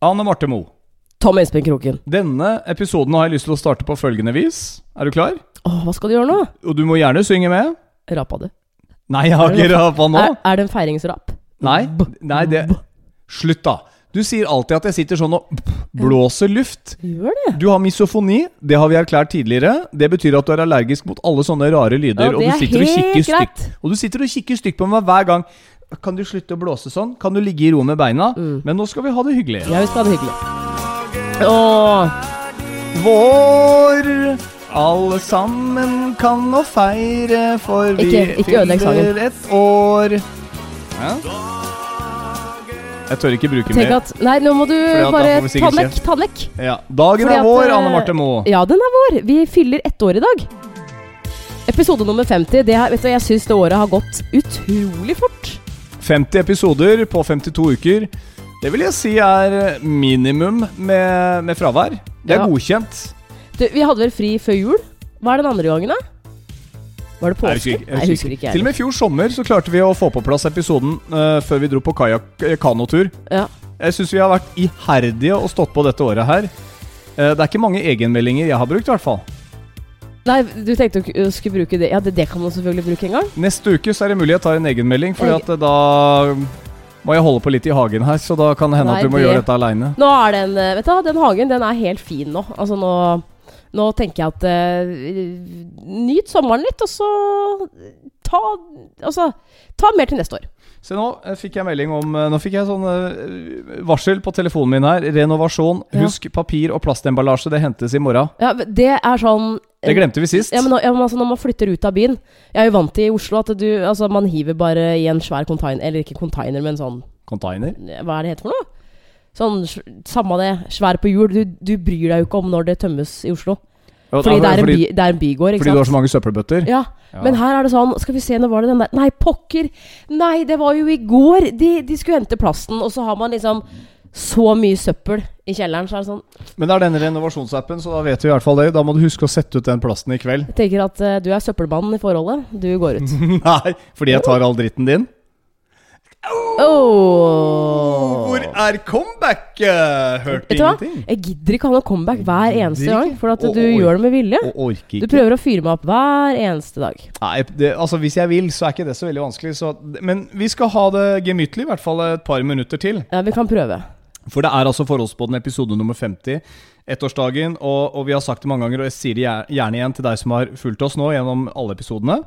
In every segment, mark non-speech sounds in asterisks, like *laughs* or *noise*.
Anne Marte Moe. Tom Espen Kroken. Denne episoden har jeg lyst til å starte på følgende vis. Er du klar? Åh, hva skal du gjøre nå? Og du må gjerne synge med. Rapa du? Nei, jeg har ikke rapa nå. Er, er det en feiringsrap? Nei, nei, det Slutt, da. Du sier alltid at jeg sitter sånn og blåser luft. Gjør det? Du har misofoni, det har vi erklært tidligere. Det betyr at du er allergisk mot alle sånne rare lyder. Ja, og, du og, greit. og du sitter og kikker stygt på meg hver gang. Kan du slutte å blåse sånn? Kan du ligge i ro med beina? Mm. Men nå skal vi ha det hyggelig. Ja, vi skal ha det hyggelig. Åh, Vår alle sammen kan nå feire, for vi Ikke- ikke fyller et år. Hæ? Jeg tør ikke bruke tenk mer. at Nei, nå må du bare ta den vekk. Ta den vekk. Ja. Dagen Fordi er vår, at, Anne Marte Moe. Ja, den er vår. Vi fyller ett år i dag. Episode nummer 50. Det, vet du, jeg syns det året har gått utrolig fort. 50 episoder på 52 uker. Det vil jeg si er minimum med, med fravær. Det er Ja. godkjent. Du, vi hadde vel fri før jul? Hva er den andre gangen, da? Var det Jeg påske? husker ikke- jeg husker ikke. Til og med i fjor sommer så klarte vi å få på plass episoden uh, før vi dro på kajak- eh, kanotur. Ja. Jeg syns vi har vært iherdige og stått på dette året her. Uh, det er ikke mange egenmeldinger jeg har brukt, i hvert fall. Nei, du tenkte å skulle bruke det Ja, det, det kan man selvfølgelig bruke en gang. Neste uke så er det mulig jeg tar en egenmelding, for Egen- da må jeg holde på litt i hagen her. Så da kan det hende Nei, at du må det- gjøre dette aleine. Nå er den eh, Vet du hva, den hagen den er helt fin nå. Altså nå Nå tenker jeg at eh, Nyt sommeren litt, og så ta Altså ta mer til neste år. Se nå eh, fikk jeg melding om eh, Nå fikk jeg sånn eh, varsel på telefonen min her. Renovasjon. Ja. Husk papir og plastemballasje. Det hentes i morgen. Ja, Det er sånn Det glemte vi sist. Ja, men, ja, men altså, Når man flytter ut av byen Jeg er jo vant til i Oslo at du Altså man hiver bare i en svær container Eller ikke container, men sånn Container. Hva er det heter for noe? Sånn Samme det, svær på hjul. Du, du bryr deg jo ikke om når det tømmes i Oslo. Ja, Fordi det er en, fordi, by, det er en bygård, ikke fordi du har så mange søppelbøtter. Ja, Ja. Men her er det sånn Skal vi se, nå var det den der Nei, pokker! Nei, det var jo i går! De, de skulle hente plasten, og så har man liksom så mye søppel i kjelleren. Så er det sånn Men det er denne renovasjonsappen, så da vet vi i hvert fall det. Da må du huske å sette ut den plasten i kveld. Jeg tenker at uh, du er søppelmannen i forholdet. Du går ut. *laughs* Nei, fordi jeg tar all dritten din. Oh. Hvor er comebacket? Hørte Vet du ingenting. Jeg gidder ikke ha noe comeback hver eneste gang. For at du oi. gjør det med vilje. Og Du prøver å fyre meg opp hver eneste dag. Nei, det, altså Hvis jeg vil, så er ikke det så veldig vanskelig. Så, men vi skal ha det gemyttlig, i hvert fall et par minutter til. Ja, vi kan prøve. For det er altså Forholdsbåten episode nummer 50. Ettårsdagen, og, og vi har sagt det mange ganger, og jeg sier det gjerne igjen til deg som har fulgt oss nå gjennom alle episodene.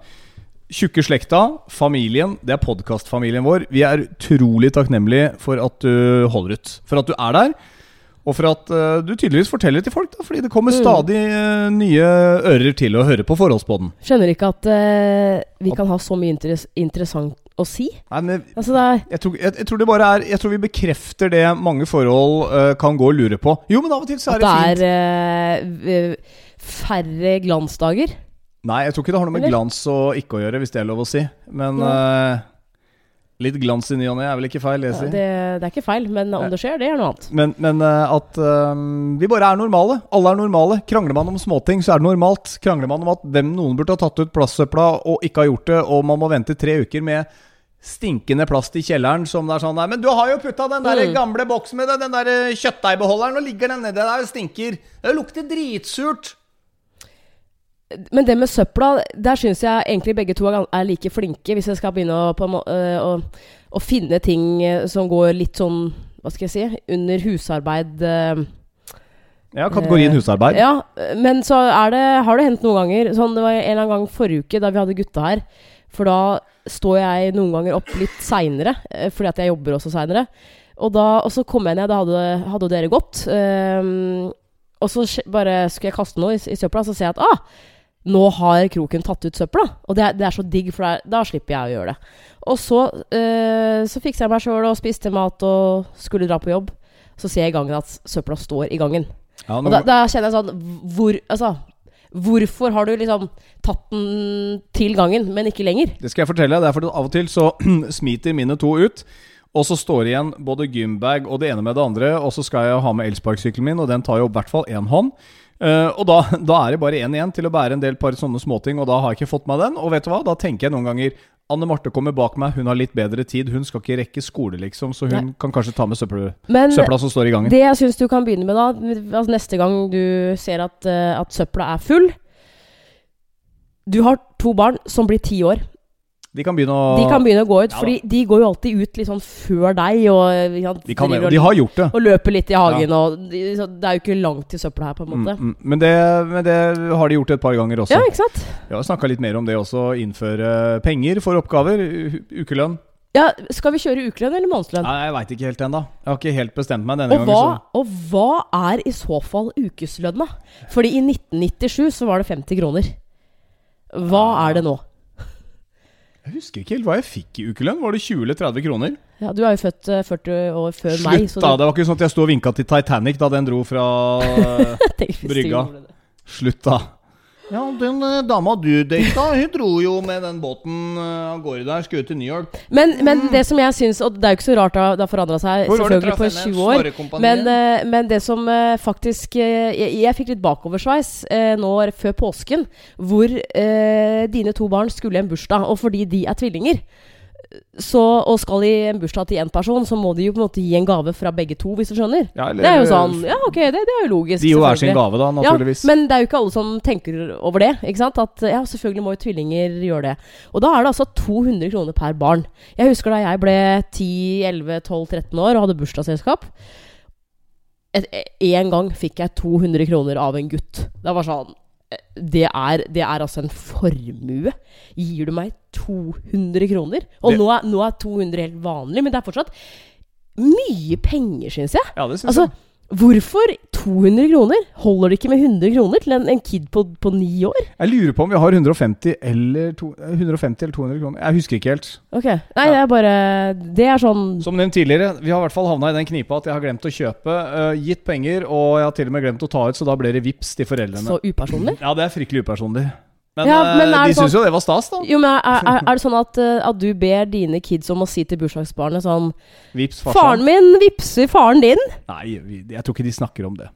Tjukke slekta, familien, det er podkastfamilien vår. Vi er utrolig takknemlige for at du holder ut. For at du er der. Og for at uh, du tydeligvis forteller til folk, da, fordi det kommer Mm. stadig uh, nye ører til å høre på Forholdsbåten. Skjønner ikke at uh, vi kan ha så mye interess interessant å si. Nei, men Altså, er jeg tror, jeg, jeg tror det bare er Jeg tror vi bekrefter det mange forhold uh, kan gå og lure på. Jo, men av og til så er det fint. At det er uh, færre glansdager. Nei, jeg tror ikke det har noe med Eller? glans og ikke å gjøre, hvis det er lov å si. Men Ja. eh, litt glans i ny og ne er vel ikke feil, det Ja, det, det er ikke feil, men om det skjer, det er noe annet. Men, men eh, at um, vi bare er normale. Alle er normale. Krangler man om småting, så er det normalt. Krangler man om at hvem noen burde ha tatt ut plastsøpla og ikke har gjort det, og man må vente tre uker med stinkende plast i kjelleren som det er sånn der, men du har jo putta den der Mm. gamle boksen med den der eh, kjøttdeigbeholderen, og ligger den nedi der og stinker. Det lukter dritsurt. Men det med søpla, der syns jeg egentlig begge to er like flinke, hvis jeg skal begynne å, på, må- øh, å, å finne ting øh, som går litt sånn Hva skal jeg si? Under husarbeid. øh. Ja, kategorien husarbeid. Ja, men så er det, har det hendt noen ganger Sånn, Det var en eller annen gang forrige uke da vi hadde gutta her. For da står jeg noen ganger opp litt seinere, fordi at jeg jobber også seinere. Og, da- og så kom jeg ned, da hadde, hadde dere gått. Um, og så bare skulle jeg kaste noe i, i søpla, så ser jeg at ah, nå har kroken tatt ut søpla. Og det er, det er så digg, for da, slipper jeg å gjøre det. Og så, eh, så fikser jeg meg sjøl og spiste mat og skulle dra på jobb. Så ser jeg i gangen at søpla står i gangen. Ja, Og da, da kjenner jeg sånn hvor, altså, Hvorfor har du liksom tatt den til gangen, men ikke lenger? Det skal jeg fortelle. Det er fordi av og til så *clears throat* smiter mine to ut. Og så står det igjen både gymbag og det ene med det andre. Og så skal jeg ha med elsparkesykkelen min, og den tar jo i hvert fall én hånd. Eh, og da, da er det bare én igjen til å bære en del par sånne småting, og da har jeg ikke fått meg den. Og vet du hva, da tenker jeg noen ganger Anne Marte kommer bak meg, hun har litt bedre tid. Hun skal ikke rekke skole, liksom, så hun Nei. kan kanskje ta med søppel, søpla som står i gangen. det jeg syns du kan begynne med da, altså neste gang du ser at, eh, at søpla er full Du har to barn som blir ti år. De kan begynne å De kan begynne å gå ut, Ja fordi de går jo alltid ut litt sånn før deg. Og, ja, de, kan, og og- de har gjort det. og løper litt i hagen. Og de, så det er jo ikke langt til søpla her, på en måte. Mm, mm. Men, det, men det har de gjort et par ganger også. Ja, ikke sant? Vi har snakka litt mer om det også. Innføre penger for oppgaver. Ukelønn. Ja, Skal vi kjøre ukelønn eller månedslønn? Nei, jeg veit ikke helt ennå. Jeg har ikke helt bestemt meg denne Og hva, gangen. og hva er i så fall ukeslønn, da? Fordi i 1997 så var det 50 kroner. Hva er det nå? Jeg husker ikke helt hva jeg fikk i ukelønn. Var det 20 eller 30 kroner? Ja, Du er jo født eh, 40 år før meg. Slutt, da! Det var ikke sånn at jeg sto og vinka til Titanic da den dro fra *laughs* brygga. Slutt, da. Ja, den eh, dama du data, hun dro jo med den båten eh, av gårde der. Skulle til New York. Men, men det som jeg syns Og det er jo ikke så rart det har forandra seg selvfølgelig på 20 år. Men, eh, men det som faktisk jeg, jeg fikk litt bakoversveis nå før påsken, hvor eh, dine to barn skulle i en bursdag, og fordi de er tvillinger så, og skal i en bursdag til én person, så må de jo på en måte gi en gave fra begge to, hvis du skjønner. Ja, eller- Det er jo sånn Ja, ok, det, det er jo logisk. De jo er sin gave, da, naturligvis. Ja, men det er jo ikke alle som tenker over det. Ikke sant? At ja, selvfølgelig må jo tvillinger gjøre det. Og da er det altså 200 kroner per barn. Jeg husker da jeg ble 10-11-12-13 år og hadde bursdagsselskap. Én En gang fikk jeg 200 kroner av en gutt. Det var sånn det er, det er altså en formue. Gir du meg 200 kroner? Og nå, er, nå er 200 helt vanlig, men det er fortsatt mye penger, syns jeg. ja, det synes Altså, jeg. Hvorfor 200 kroner? Holder det ikke med 100 kroner til en, en kid på, på ni år? Jeg lurer på om vi har 150 eller, to, 150 eller 200 kroner. Jeg husker ikke helt. Ok, Nei, det er bare Det er sånn Som nevnt tidligere, vi har i hvert fall havna i den knipa at jeg har glemt å kjøpe, uh, gitt penger, og jeg har til og med glemt å ta ut, så da blir det vips til foreldrene. så upersonlig. Ja, det er fryktelig upersonlig. Men, Ja, eh, men er de sånn- syns jo det var stas, da. Jo, men er, er, er det sånn at, eh, at du ber dine kids om å si til bursdagsbarnet sånn Vips. Faren min vipser faren din! Nei, jeg tror ikke de snakker om det.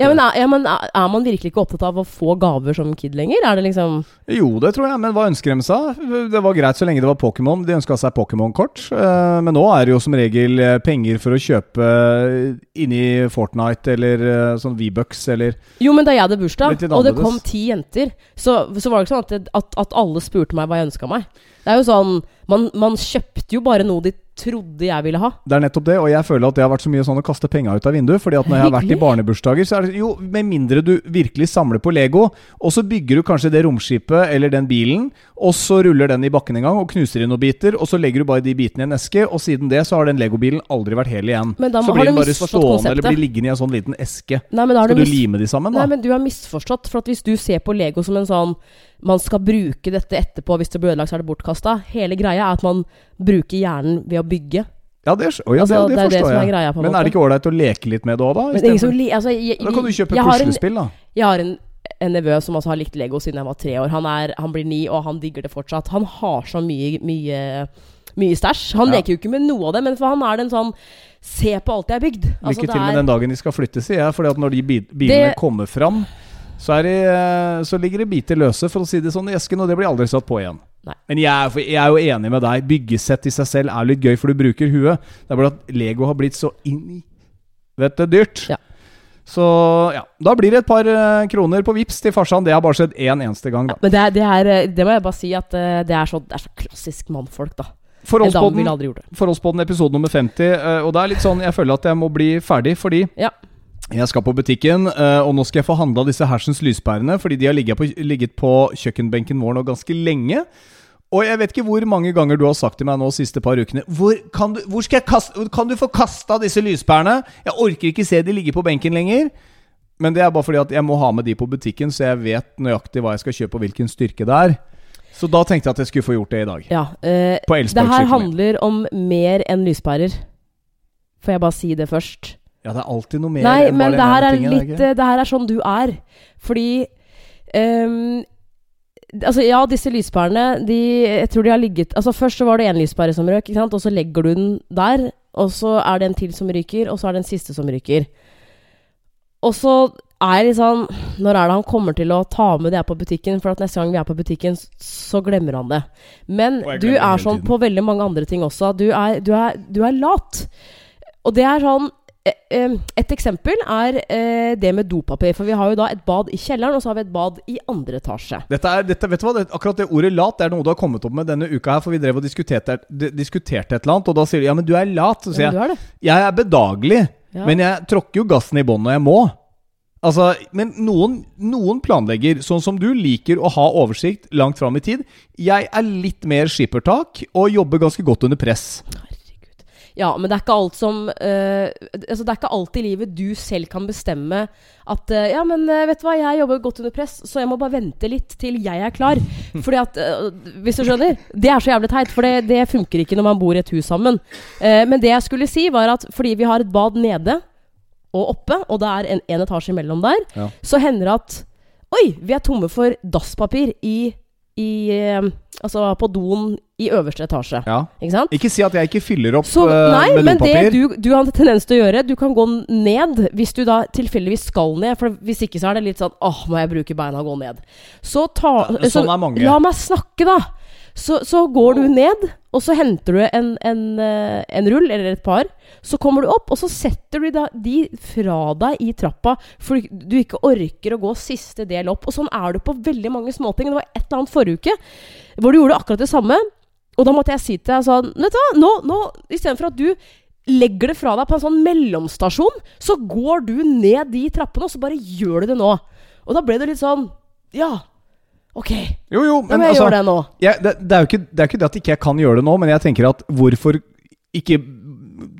Ja, men, er, ja, men er man virkelig ikke opptatt av å få gaver som kid lenger? Er det liksom Jo, det tror jeg, men hva ønsker de seg? Det var greit så lenge det var Pokémon. De ønska seg Pokémon-kort. eh, Men nå er det jo som regel eh, penger for å kjøpe eh, inni Fortnite eller sånn V-bucks eller Jo, men da jeg hadde bursdag, og det kom ti jenter, så, så var det ikke sånn at, at, at alle spurte meg hva jeg ønska meg. Det er jo sånn man, man kjøpte jo bare noe de trodde jeg ville ha. Det er nettopp det, og jeg føler at det har vært så mye sånn å kaste penga ut av vinduet. Fordi at når jeg har vært i barnebursdager, så er det jo Med mindre du virkelig samler på Lego, og så bygger du kanskje det romskipet eller den bilen, og så ruller den i bakken en gang og knuser i noen biter, og så legger du bare de bitene i en eske, og siden det så har den Lego-bilen aldri vært hel igjen. Men da så blir den bare stående konseptet. eller blir liggende i en sånn liten eske. Nei, men da har Skal du lime de sammen, da? Nei, men du har misforstått. For at hvis du ser på Lego som en sånn Man skal bruke dette etterpå, hvis det blir ødelagt, så er det bortkasta. Hele greia er at man bruker hjernen ved å bygge. Ja, det, oh, ja, Altså, det, det det forstår jeg. greia, Men måte. er det ikke ålreit å leke litt med det òg, da? Men altså, jeg, Da kan du kjøpe puslespill, da. Jeg har en, en nevø som altså har likt Lego siden jeg var tre år. Han, er, han blir ni, og han digger det fortsatt. Han har så mye, mye, mye stæsj. Han Ja. leker jo ikke med noe av det, men for han er den sånn Se på alt jeg har bygd. Altså, Lykke det til med den dagen de skal flytte, sier jeg. At når de bilene Det- kommer fram, så, er det, eh, så ligger det biter løse, for å si det sånn, i esken, og det blir aldri satt på igjen. Nei. Men jeg er, jeg er jo enig med deg. Byggesett i seg selv er litt gøy, for du bruker huet. Det er bare at Lego har blitt så inn i Vet du, dyrt. Ja. Så ja, da blir det et par eh, kroner på vips til farsan. Det har bare skjedd én eneste gang, da. Men det, er, det, er, eh, det må jeg bare si at det er så, det er så klassisk mannfolk, da. En Forholdspodden, episode nummer 50. eh, Og det er litt sånn, jeg føler at jeg må bli ferdig, fordi Ja. Jeg skal på butikken, eh, og nå skal jeg få handla disse hersens lyspærene, fordi de har ligget på, ligget på kjøkkenbenken vår nå ganske lenge. Og jeg vet ikke hvor mange ganger du har sagt til meg nå de siste par ukene Hvor kan du, hvor kaste, kan du få kasta disse lyspærene? Jeg orker ikke se de ligge på benken lenger. Men det er bare fordi at jeg må ha med de på butikken, så jeg vet nøyaktig hva jeg skal kjøpe og hvilken styrke det er. Så da tenkte jeg at jeg skulle få gjort det i dag. Ja, eh, På det her handler om mer enn lyspærer. Får jeg bare si det først? Ja, det er alltid noe mer Nei, enn men bare det den her ene er tingen, litt ikke? eh, Det her er sånn du er. Fordi um, Altså, ja, disse lyspærene, de Jeg tror de har ligget Altså, først så var det én lyspære som røk, ikke sant, og så legger du den der, og så er det en til som ryker, og så er det en siste som ryker. Og så er jeg litt sånn Når er det han kommer til å ta med det her på butikken? For at neste gang vi er på butikken, så glemmer han det. Men du er sånn på veldig mange andre ting også. Du er, du er, du er lat. Og det er sånn Et eksempel er eh, det med dopapir. For vi har jo da et bad i kjelleren, og så har vi et bad i andre etasje. Dette er, dette, vet du hva, Akkurat det ordet lat Det er noe du har kommet opp med denne uka her. For vi drev og diskuterte, diskuterte et eller annet, og da sier du ja, men du er lat. Så sier Ja, jeg jeg er bedagelig, Ja. men jeg tråkker jo gassen i bånn når jeg må. Altså, Men noen, noen planlegger, sånn som du, liker å ha oversikt langt fram i tid. Jeg er litt mer skippertak og jobber ganske godt under press. Ja, men det er ikke alt som uh, altså Det er ikke alt i livet du selv kan bestemme at uh, Ja, men uh, vet du hva, jeg jobber godt under press, så jeg må bare vente litt til jeg er klar. *laughs* Fordi at Hvis du skjønner? Det er så jævlig teit, for det, det funker ikke når man bor i et hus sammen. Men det jeg skulle si, var at fordi vi har et bad nede og oppe, og det er en, en etasje imellom der, Ja. så hender det at Oi, vi er tomme for dasspapir i, i Altså på doen i øverste etasje. Ja. Ikke sant? Ikke si at jeg ikke fyller opp Så, eh, nei, med men det du, du har en tendens til å gjøre Du kan gå ned hvis du da tilfeldigvis skal ned. For hvis ikke så er det litt sånn Åh, må jeg bruke beina og gå ned? Så ta Ja, Sånn så, er mange. La meg snakke, da! Så, så går du ned, og så henter du en, en, eh, en rull, eller et par. Så kommer du opp, og så setter du da, de fra deg i trappa fordi du ikke orker å gå siste del opp. Og sånn er du på veldig mange småting. Det var et eller annet forrige uke hvor du gjorde akkurat det samme. Og da måtte jeg si til deg sånn Vet du hva, nå, nå istedenfor at du legger det fra deg på en sånn mellomstasjon, så går du ned de trappene, og så bare gjør du det nå. Og da ble det litt sånn Ja, ok. Jo, jo, men må jeg altså gjøre det nå. jeg, det, det, er jo ikke, det er ikke det at ikke jeg kan gjøre det nå, men jeg tenker at hvorfor ikke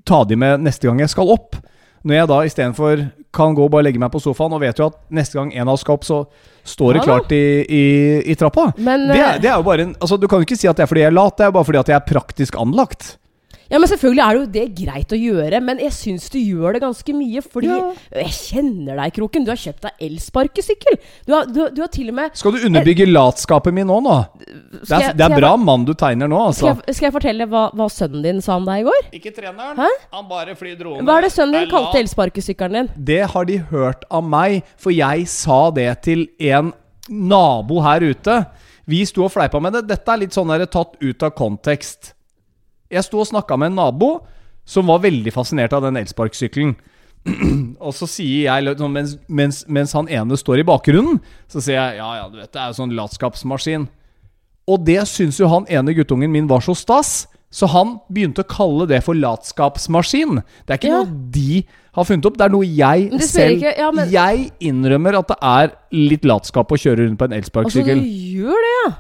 ta de med neste gang jeg skal opp? Når jeg da istedenfor kan gå og bare legge meg på sofaen, og vet jo at neste gang en av oss skal opp, så står det Ja klart i, i, i trappa. Men, Det, eh, det er jo bare en Altså, du kan jo ikke si at det er fordi jeg er lat, det er bare fordi at jeg er praktisk anlagt. Ja, men selvfølgelig er det jo det greit å gjøre, men jeg syns du gjør det ganske mye. Fordi Ja. Jeg kjenner deg, Kroken. Du har kjøpt deg elsparkesykkel. Du, du, du har til og med Skal du underbygge latskapet min nå, nå? Det er, jeg- det er bra mann du tegner nå, Skal altså. jeg, skal jeg fortelle hva, hva sønnen din sa om deg i går? Ikke treneren. Hæ? Han bare flyr drone. Hva er det sønnen din kalte elsparkesykkelen din? Det har de hørt av meg, for jeg sa det til en nabo her ute. Vi sto og fleipa med det. Dette er litt sånn der, tatt ut av kontekst. Jeg sto og snakka med en nabo som var veldig fascinert av den elsparkesykkelen. *clears throat* og så sier jeg, sånn, mens, mens, mens han ene står i bakgrunnen, så sier jeg ja, ja, du vet, det er jo sånn latskapsmaskin. Og det syns jo han ene guttungen min var så stas, så han begynte å kalle det for latskapsmaskin. Det er ikke Ja. noe de har funnet opp, det er noe jeg selv ikke- ja, men- Jeg innrømmer at det er litt latskap å kjøre rundt på en Altså, du elsparkesykkel. gjør det, ja.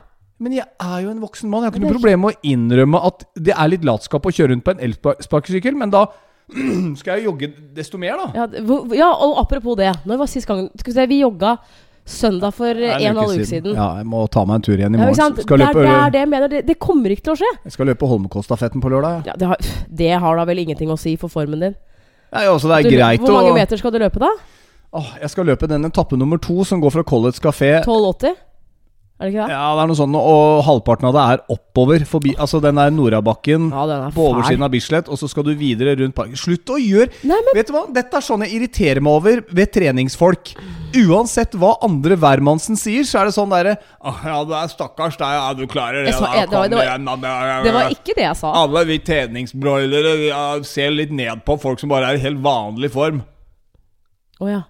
Men jeg er jo en voksen mann. Jeg har ikke noe problem med å innrømme at det er litt latskap å kjøre rundt på en elsparkesykkel, men da *clears throat* skal jeg jogge desto mer, da. Ja, ja, og apropos det. Når var sist gang Skal vi se, vi jogga søndag for en og en halv uke siden. Ja, jeg må ta meg en tur igjen i Ja, ikke morgen. sant? skal det, er, løpe, det er det jeg mener. Det, det kommer ikke til å skje. Jeg skal løpe Holmenkollstafetten på lørdag. Ja. Ja, det, har, det har da vel ingenting å si for formen din. Nei, altså, det er Du, greit hvor mange å meter skal du løpe, da? Åh, Jeg skal løpe den etappe nummer to, som går fra College kafé 12,80? Er det ikke det? Ja, det er noe sånn, og halvparten av det er oppover forbi Altså, den der Norabakken Ja, den er på oversiden av Bislett, og så skal du videre rundt parken. Slutt å gjøre Nei, men Vet du hva? Dette er sånn jeg irriterer meg over ved treningsfolk. Uansett hva andre hvermannsen sier, så er det sånn derre «Åh, Ja, du er stakkars deg, ja, du klarer det, sa- da. jeg- det var- Kom det var- igjen, da. Det det var ikke det jeg sa. Alle vi treningsbroilere ser litt ned på folk som bare er i helt vanlig form. Å ja.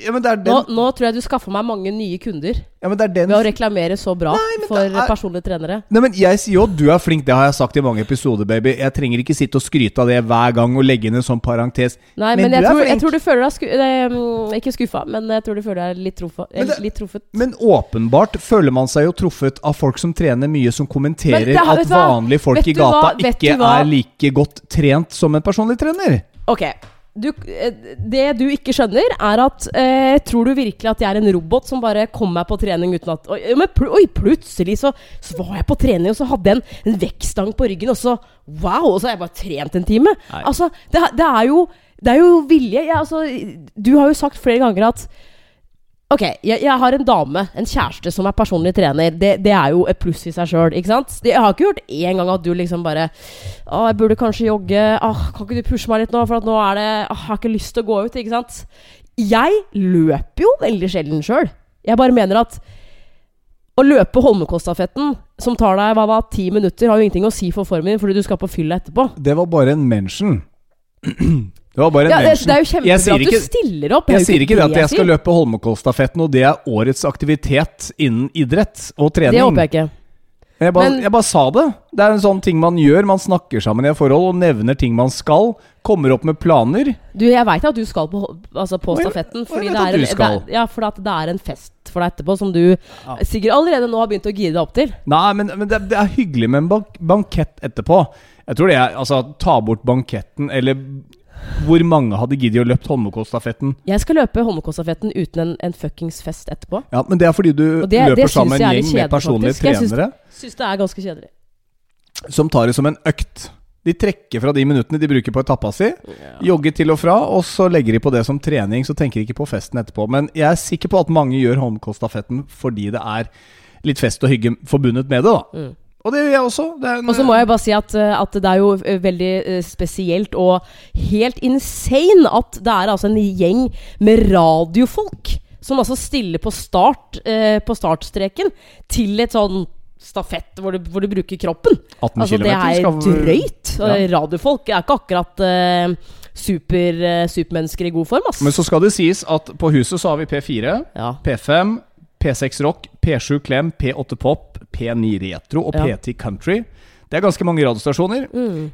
Ja, er Nå, den, nå tror jeg du skaffer meg mange nye kunder ja, den ved å reklamere så bra Nei, for er- personlige trenere. Nei, men Jeg sier jo at du er flink, det har jeg sagt i mange episoder, baby. Jeg trenger ikke sitte og skryte av det hver gang og legge inn en sånn parentes. Nei, Men men, jeg, tror, jeg tror du føler deg sku, mm, Ikke skuffa, men jeg tror du føler deg litt, truffa, Men det- litt truffet. Men åpenbart føler man seg jo truffet av folk som trener mye, som kommenterer har- at vanlige folk i gata ikke er like godt trent som en personlig trener. Ok, du, eh, det du ikke skjønner, er at eh, Tror du virkelig at jeg er en robot som bare kom meg på trening uten at Oi, pl oi plutselig så, så var jeg på trening, og så hadde jeg en, en vektstang på ryggen, og så Wow! Og så har jeg bare trent en time. Nei. Altså, det, det er jo Det er jo vilje. Jeg, altså, du har jo sagt flere ganger at Ok, jeg, jeg har en dame, en kjæreste, som er personlig trener. Det, det er jo et pluss i seg sjøl, ikke sant? Jeg har ikke hørt én gang at du liksom bare Å, jeg burde kanskje jogge. Åh, kan ikke du pushe meg litt nå, for at nå er det Åh, Jeg har ikke lyst til å gå ut, ikke sant? Jeg løper jo veldig sjelden sjøl. Jeg bare mener at å løpe Holmenkollstafetten, som tar deg hva da, ti minutter, har jo ingenting å si for formen din, fordi du skal på fylla etterpå. Det var bare en mention. Det var bare en Ja, det, mention. det er jo kjempebra at du stiller opp. det Jeg sier ikke det at jeg skal løpe Holmenkollstafetten, og det er årets aktivitet innen idrett og trening. Det håper jeg ikke. Jeg bare, Men- jeg bare sa det. Det er en sånn ting man gjør. Man snakker sammen i et forhold og nevner ting man skal. Kommer opp med planer. Du, jeg veit at du skal på, altså på stafetten. Fordi det er, du en, det er, ja, fordi at det er en fest for deg etterpå som du sikkert allerede nå har begynt å gire deg opp til. Nei, men, men det, det er hyggelig med en bank bankett etterpå. Jeg tror det er Altså, ta bort banketten, eller hvor mange hadde giddet å løpt Holmenkollstafetten? Jeg skal løpe Holmenkollstafetten uten en, en fuckings fest etterpå. Ja, men det er fordi du det- løper det sammen med en gjeng litt med personlige faktisk. Jeg synes- Syns det er ganske kjedelig. som tar det som en økt. De trekker fra de minuttene de bruker på etappa si, jogger til og fra, og så legger de på det som trening, så tenker de ikke på festen etterpå. Men jeg er sikker på at mange gjør Holmenkollstafetten fordi det er litt fest og hygge forbundet med det, da. Mm. Og det gjør jeg også. Det er en, Og så må jeg bare si at, eh, at det er jo eh, veldig eh, spesielt og helt insane at det er altså en gjeng med radiofolk som altså stiller på start eh, på startstreken til et sånn stafett hvor du, hvor du bruker kroppen. 18 Altså Det er drøyt. Ja. Radiofolk er ikke akkurat eh, super, eh, supermennesker i god form, ass. Men så skal det sies at på huset så har vi P4, ja. P5, P6 Rock, P7 Klem, P8 Pop, P9 Retro og Ja. P10 Country. Det er ganske mange radiostasjoner. Mm.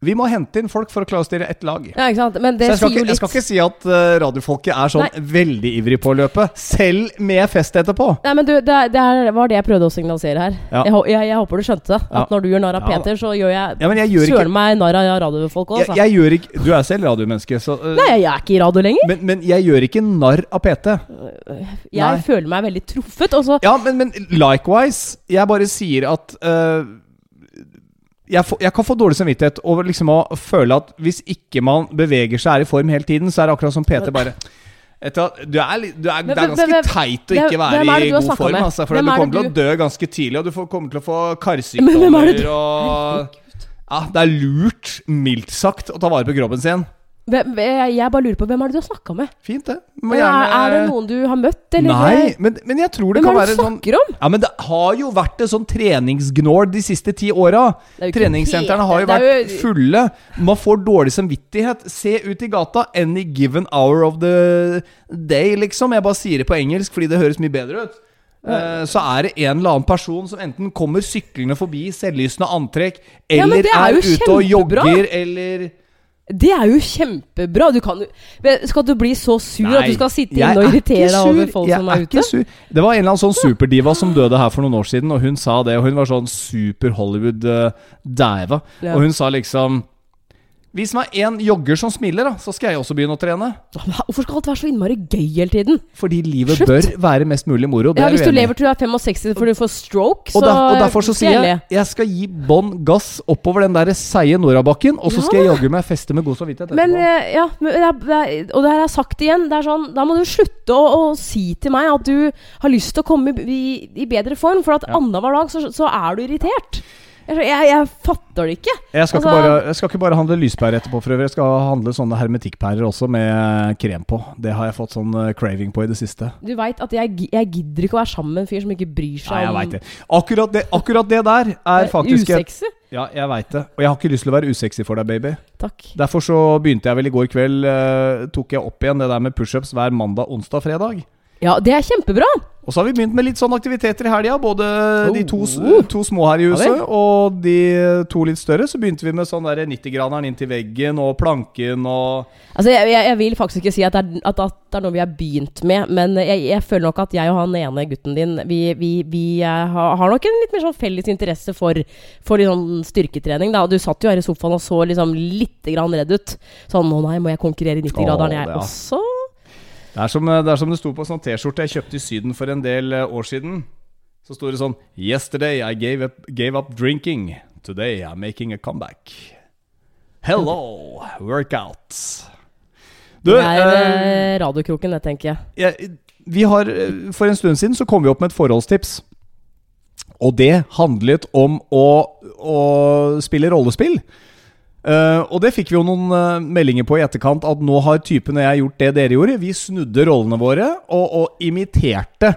Vi må hente inn folk for å klare å styre ett lag. ja, ikke sant. Men Så jeg skal, sier jo ikke, jeg skal ikke si at uh, radiofolket er sånn veldig ivrig på å løpe, selv med fest etterpå. Nei, men du, det, er- det er- var det jeg prøvde å signalisere her. Ja. Jeg, jeg, jeg håper du skjønte det. At Ja. når du gjør narr av. Peter, så gjør jeg Ja, jeg søren meg narr av radiofolk òg, jeg, altså. jeg gjør ikke, Du er selv radiomenneske, så uh, Nei, jeg er ikke i radio lenger. men, men jeg gjør ikke narr av PT. Jeg nei. føler meg veldig truffet. Også. Ja, men, men likewise. Jeg bare sier at uh, jeg, får- jeg kan få dårlig samvittighet over liksom å føle at hvis ikke man beveger seg er i form hele tiden, så er det akkurat som PT bare etter, du, er, du er, Men- det er ganske men- teit å ikke være i god form. Altså, for du er kommer til å dø ganske tidlig, og du får, kommer til å få er karsykdommer og ja, Det er lurt, mildt sagt, å ta vare på kroppen sin. Hvem, jeg, bare lurer på hvem er det du har snakka med? Fint, det. Er, er det noen du har møtt, eller? Nei, men, men jeg tror det Hvem kan er det være du sånn snakker om? Ja, men det har jo vært et sånn treningsgnål de siste ti åra. Treningssentrene har jo vært jo- fulle. Man får dårlig samvittighet. Se ut i gata. Any given hour of the day, liksom. Jeg bare sier det på engelsk fordi det høres mye bedre ut. Eh, Så er det en eller annen person som enten kommer syklende forbi selvlysende antrekk, Ja, eller det er er, ute og jogger, eller Det er jo kjempebra. Du kan, skal du bli så sur at du skal sitte inne og er irritere deg over folk Jeg som er, ute? ikke sur. Det var en eller annen sånn superdiva som døde her for noen år siden, og hun sa det. Og hun var sånn super Hollywood-dæva. Ja. Og hun sa liksom Vis meg én jogger som smiler, da, så skal jeg også begynne å trene. Hvorfor skal alt være så innmari gøy hele tiden? Fordi livet Slutt. bør være mest mulig moro. Det Ja, Hvis du lever til du er 65 for du får stroke, så og, der, og derfor så sier jeg jeg skal gi bånn gass oppover den der seige Norabakken, og så skal jeg jogge meg feste med god samvittighet Men etterpå. eh, ja, men og det her har jeg sagt igjen. Det er sånn, Da må du slutte å, å si til meg at du har lyst til å komme i, i bedre form, for at Ja. annenhver dag så, så er du irritert. Jeg, jeg, fatter det ikke. Jeg skal, ikke altså- bare, jeg skal ikke bare handle lyspærer etterpå, for øvrig. Jeg skal handle sånne hermetikkpærer også, med krem på. Det har jeg fått sånn eh, craving på i det siste. Du veit at jeg, jeg gidder ikke å være sammen med en fyr som ikke bryr seg Nei, jeg vet det. Akkurat det, akkurat det der er faktisk Usexy? Ja, jeg veit det. Og jeg har ikke lyst til å være usexy for deg, baby. Takk. Derfor så begynte jeg vel i går kveld uh, Tok jeg opp igjen det der med pushups hver mandag, onsdag, fredag. Ja, det er kjempebra. Og så har vi begynt med litt sånne aktiviteter i helga. Både de to, Oh. to små her i Ja huset og de to litt større. Så begynte vi med sånn der 90-graderen inntil veggen og planken og Altså, jeg, jeg, jeg vil faktisk ikke si at det, er, at, det er noe vi har begynt med, men jeg, jeg føler nok at jeg og han ene gutten din Vi, vi, vi eh, har, har nok en litt mer sånn felles interesse for, for sånn styrketrening. Da. Du satt jo her i sofaen og så liksom litt grann redd ut. Sånn 'Å nei, må jeg konkurrere i 90-graderen, jeg ja. også?' Det er som det, er som det sto på en sånn T-skjorte jeg kjøpte i Syden for en del eh, år siden. Så sto det sånn Yesterday I gave up, gave up drinking. Today I'm making a comeback. Hello, workout. Du, det er eh, eh, radiokroken, det, tenker jeg. Ja, vi har eh, For en stund siden så kom vi opp med et forholdstips. Og det handlet om å, å spille rollespill. Eh, og det fikk vi jo noen uh, meldinger på i etterkant, at nå har typen og jeg gjort det dere gjorde. Vi snudde rollene våre og, og imiterte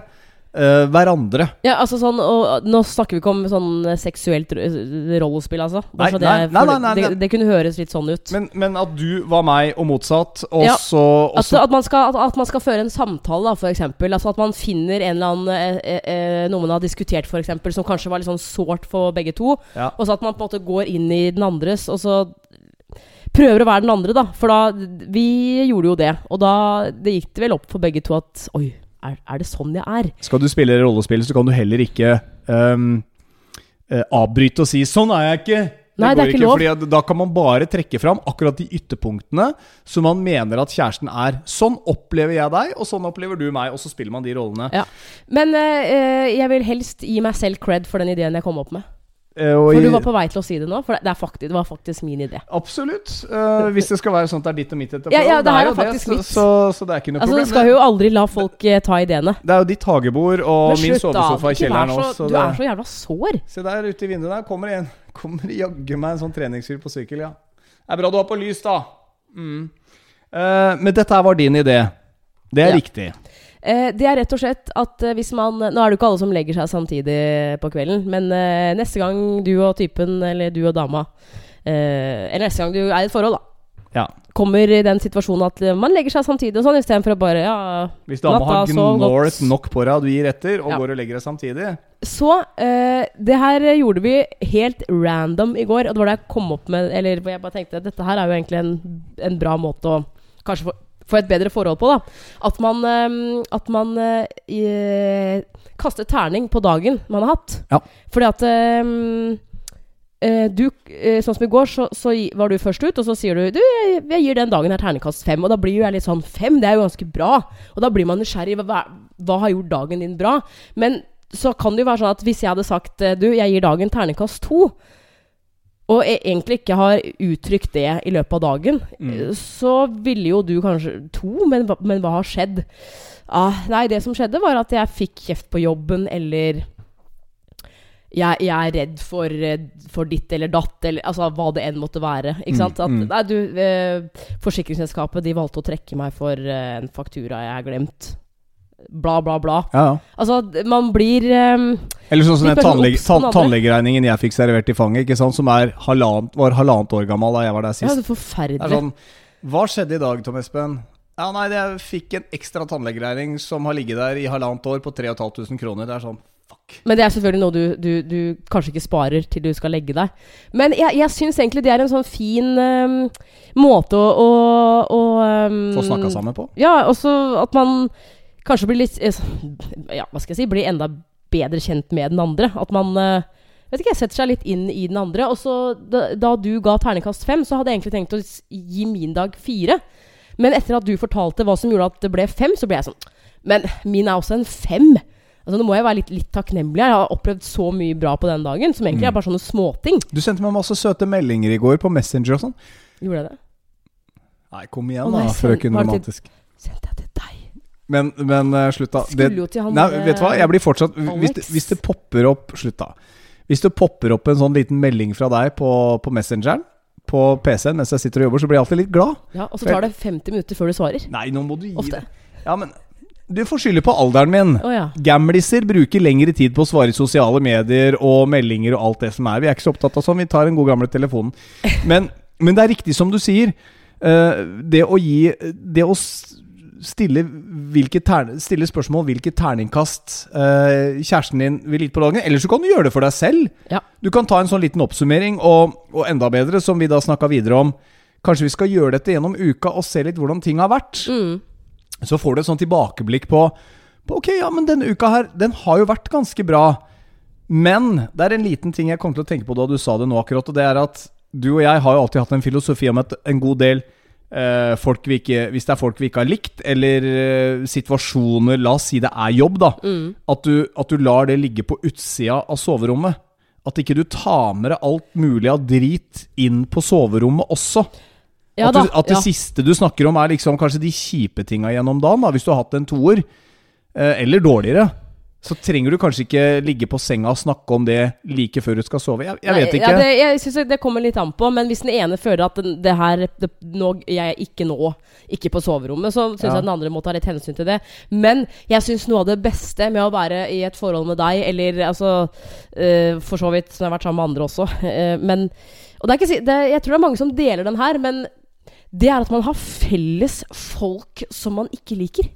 eh, hverandre. Ja, altså sånn, og Nå snakker vi ikke om sånn seksuelt rollespill, altså. Nei, det, nei, nei, nei, det, det kunne høres litt sånn ut. Men, men at du var meg og motsatt, og Ja, så At, at, man skal, at, at man skal føre en samtale, da, for eksempel. Altså at man finner en eller annen eh, eh, eh, Noe man har diskutert, for eksempel, som kanskje var litt sånn sårt for begge to. ja. Og så at man på en måte går inn i den andres, og så prøver å være den andre, da. For da Vi gjorde jo det. Og da det gikk det vel opp for begge to at Oi, er, er det sånn jeg er? Skal du spille rollespill, så kan du heller ikke um, avbryte og si 'sånn er jeg ikke'. Nei, det er ikke, ikke lov. Fordi da kan man bare trekke fram akkurat de ytterpunktene som man mener at kjæresten er. Sånn opplever jeg deg, og sånn opplever du meg, og så spiller man de rollene. Ja. Men eh, jeg vil helst gi meg selv cred for den ideen jeg kom opp med. Eh, For du var på vei til å si det nå? For det, er faktisk, det var faktisk min idé. Absolutt. Uh, hvis det skal være sånn at det er ditt og mitt etterpå. Ja, ja, det er jo faktisk så. Så, så det er ikke noe Altså, Du skal jo aldri la folk eh, ta ideene. Det er jo ditt hagebord og slutt, min sovesofa i kjelleren også. så, så du det- er så jævla sår. Se der ute i vinduet der kommer en *laughs* Kommer jaggu meg en sånn treningsfyr på sykkel, ja. Det er bra du har på lys, da. Mm. Uh, men dette her var din idé. Det er Ja. riktig. Eh, det er rett og slett at eh, hvis man Nå er det jo ikke alle som legger seg samtidig på kvelden, men eh, neste gang du og typen, eller du og dama eh, Eller neste gang du er i et forhold, da. Ja. Kommer i den situasjonen at man legger seg samtidig og sånn, istedenfor å bare Ja, Hvis dama har gnålet nok på deg, og du gir etter, og Ja. går og legger deg samtidig Så eh, det her gjorde vi helt random i går, og det var det jeg kom opp med Eller jeg bare tenkte dette her er jo egentlig en, en bra måte å kanskje få, få et bedre forhold på, da. At man, eh, at man eh, i- kaster terning på dagen man har hatt. Ja. Fordi at eh, eh, du, eh, Sånn som i går, så, så var du først ut, og så sier du Du, jeg, jeg gir den dagen her terningkast fem. Og da blir jo jeg litt sånn Fem, det er jo ganske bra. Og da blir man nysgjerrig. Hva, hva har gjort dagen din bra? Men så kan det jo være sånn at hvis jeg hadde sagt eh, Du, jeg gir dagen terningkast to, og jeg egentlig ikke har uttrykt det i løpet av dagen, Mm. så ville jo du kanskje To, men, men hva har skjedd? Ah, nei, det som skjedde, var at jeg fikk kjeft på jobben, eller jeg, jeg er redd for, eh, for ditt eller datt, eller altså hva det enn måtte være. Ikke Mm, sant? At, mm. nei, du, eh, forsikringsselskapet de valgte å trekke meg for eh, en faktura jeg har glemt. Bla, bla, bla. Ja, ja. Altså, man blir um, Eller sånn som den mer tannlege, obs på den tann, tannlegeregningen jeg fikk servert i fanget, ikke sant? som er halvannet, var halvannet år gammel da jeg var der sist. Ja, det er forferdelig. Det er sånn Hva skjedde i dag, Tom Espen? Ja, nei, jeg fikk en ekstra tannlegeregning som har ligget der i halvannet år på 3500 kroner. Det er sånn Fuck. Men det er selvfølgelig noe du, du, du kanskje ikke sparer til du skal legge deg. Men jeg, jeg syns egentlig det er en sånn fin um, måte å, å, å eh, Få snakka sammen på. Ja, også at man kanskje blir litt eh, Ja, hva skal jeg si Blir enda bedre kjent med den andre. At man eh, vet ikke, setter seg litt inn i den andre. Og så da, da du ga terningkast fem, så hadde jeg egentlig tenkt å gi min dag fire. Men etter at du fortalte hva som gjorde at det ble fem, så ble jeg sånn Men min er også en fem. Altså Nå må jeg være litt, litt takknemlig. Jeg har opplevd så mye bra på den dagen, som egentlig Mm. er bare sånne småting. Du sendte meg masse søte meldinger i går på Messenger og sånn. Gjorde jeg det? Nei, kom igjen da, nei, frøken romantisk. Sendte jeg? Men, men eh, slutt, da. Det, nei, vet du hva? Jeg blir fortsatt hvis det, hvis det popper opp Slutt, da. Hvis det popper opp en sånn liten melding fra deg på, på Messengeren på PC-en mens jeg sitter og jobber, så blir jeg alltid litt glad. Ja, Og så tar det 50 minutter før du svarer. Nei, nå må du gi Ofte. det. Ja, men du får skylde på alderen min. Oh, ja. Gamliser bruker lengre tid på å svare i sosiale medier og meldinger og alt det som er. Vi er ikke så opptatt av sånn, vi tar en god gamle telefonen. *laughs* Men, men det er riktig som du sier. Eh, det å gi Det å stille, hvilke tern, stille spørsmål hvilket terningkast eh, kjæresten din vil gi på dagen. Eller så kan du gjøre det for deg selv. Ja. Du kan ta en sånn liten oppsummering, og, og enda bedre, som vi da snakka videre om Kanskje vi skal gjøre dette gjennom uka og se litt hvordan ting har vært. Mm. Så får du et sånn tilbakeblikk på, på Ok, ja, men denne uka her, den har jo vært ganske bra. Men det er en liten ting jeg kom til å tenke på da du sa det nå akkurat, og det er at du og jeg har jo alltid hatt en filosofi om at en god del ikke Hvis det er folk vi ikke har likt, eller eh, situasjoner La oss si det er jobb, da. Mm. At, du, at du lar det ligge på utsida av soverommet. At ikke du tar med deg alt mulig av drit inn på soverommet også. Ja at, du, at det ja. siste du snakker om, er liksom kanskje de kjipe tinga gjennom dagen. Da, hvis du har hatt en toer, eh, eller dårligere. Så trenger du kanskje ikke ligge på senga og snakke om det like før du skal sove. Jeg, jeg vet ikke. Ja, det, jeg synes det kommer litt an på, men hvis den ene føler at den, det her det, nå, Jeg ikke nå, ikke på soverommet, så syns Ja. jeg den andre må ta litt hensyn til det. Men jeg syns noe av det beste med å være i et forhold med deg, eller altså eh, For så vidt som jeg har vært sammen med andre også, *laughs* eh, men Og det er ikke, det, jeg tror det er mange som deler den her, men det er at man har felles folk som man ikke liker.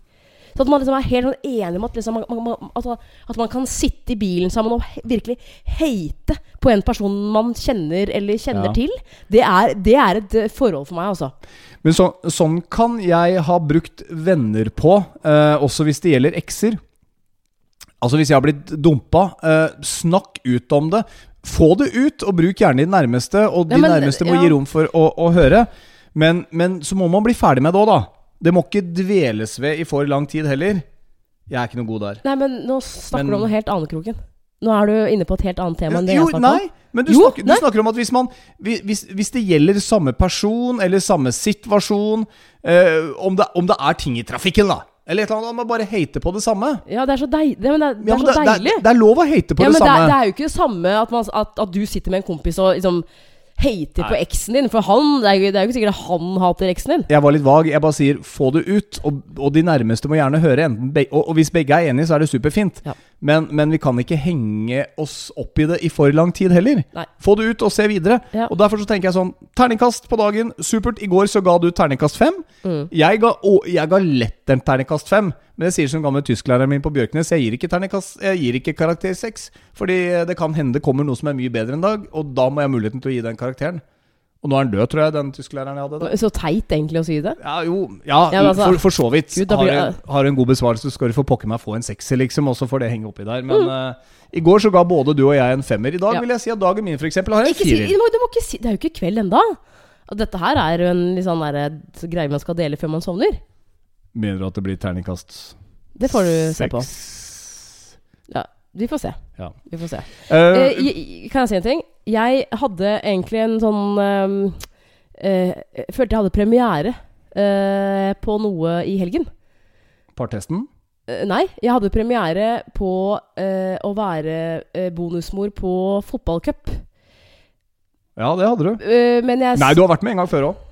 Så at man liksom er helt sånn enig om at, liksom, man, man, man, altså, at man kan sitte i bilen sammen og he virkelig hate på en person man kjenner eller kjenner Ja. til. Det er, det er et eh, forhold for meg, altså. Men så, sånn kan jeg ha brukt venner på, eh, også hvis det gjelder ekser. Altså Hvis jeg har blitt dumpa, eh, snakk ut om det. Få det ut, og bruk gjerne de nærmeste. Og de Ja, men, nærmeste må ja. gi rom for å, å høre. Men, men så må man bli ferdig med det òg, da. Det må ikke dveles ved i for lang tid heller. Jeg er ikke noe god der. Nei, men nå snakker Men- du om noe helt annet, Kroken. Nå er du inne på et helt annet tema enn det jo, jeg snakka om. men du, Jo, snakker, du snakker om at hvis man hvis, hvis, det gjelder samme person eller samme situasjon eh, om, det, om det er ting i trafikken, da. Eller et eller annet, man bare hater på det samme. Ja, det er så, deil, det, det, er- Ja, så det, det, deilig. det er lov å hate på ja, det men det samme. er, det er jo ikke det samme at, man, at, at du sitter med en kompis og liksom hater på eksen din. For han, det er, jo, det er jo ikke sikkert han hater eksen din. Jeg var litt vag. Jeg bare sier få det ut. Og, og de nærmeste må gjerne høre. Enten og, og hvis begge er enige, så er det superfint. Ja. Men, men vi kan ikke henge oss opp i det i for lang tid heller. Nei. Få det ut og se videre. Ja. Og Derfor så tenker jeg sånn Terningkast på dagen. Supert. I går så ga du terningkast fem. Mm. Jeg, ga, å, jeg ga lett en terningkast fem. Men jeg sier som gamle tysklæreren min på Bjørknes, jeg gir ikke terningkast Jeg gir ikke karakter seks. Fordi det kan hende det kommer noe som er mye bedre en dag, og da må jeg ha muligheten til å gi den karakteren. Og nå er han død, tror jeg, den tysklæreren jeg hadde. Da. Så teit egentlig å si det. Ja, jo, ja, Ja, altså- for, for så vidt. Gud, blir, har, du, har du en god besvarelse, så skal du få pokker meg få en sekser, liksom. Og så får det henge oppi der. Men Mm. uh, i går så ga både du og jeg en femmer. I dag Ja. vil jeg si at dagen min eksempel har en Ikke si, firer. du, må, ikke si Det er jo ikke kveld enda dette her er jo en litt sånn greie man skal dele før man sovner. Mener du at det blir terningkast Det får du se på. Vi får se. Ja. Vi får se. Uh, uh, kan jeg si en ting? Jeg hadde egentlig en sånn uh, følte jeg hadde premiere på noe i helgen. Partesten? Nei, jeg hadde premiere på å være bonusmor på fotballcup. Ja, det hadde du. Men jeg Nei, du har vært med en gang før òg.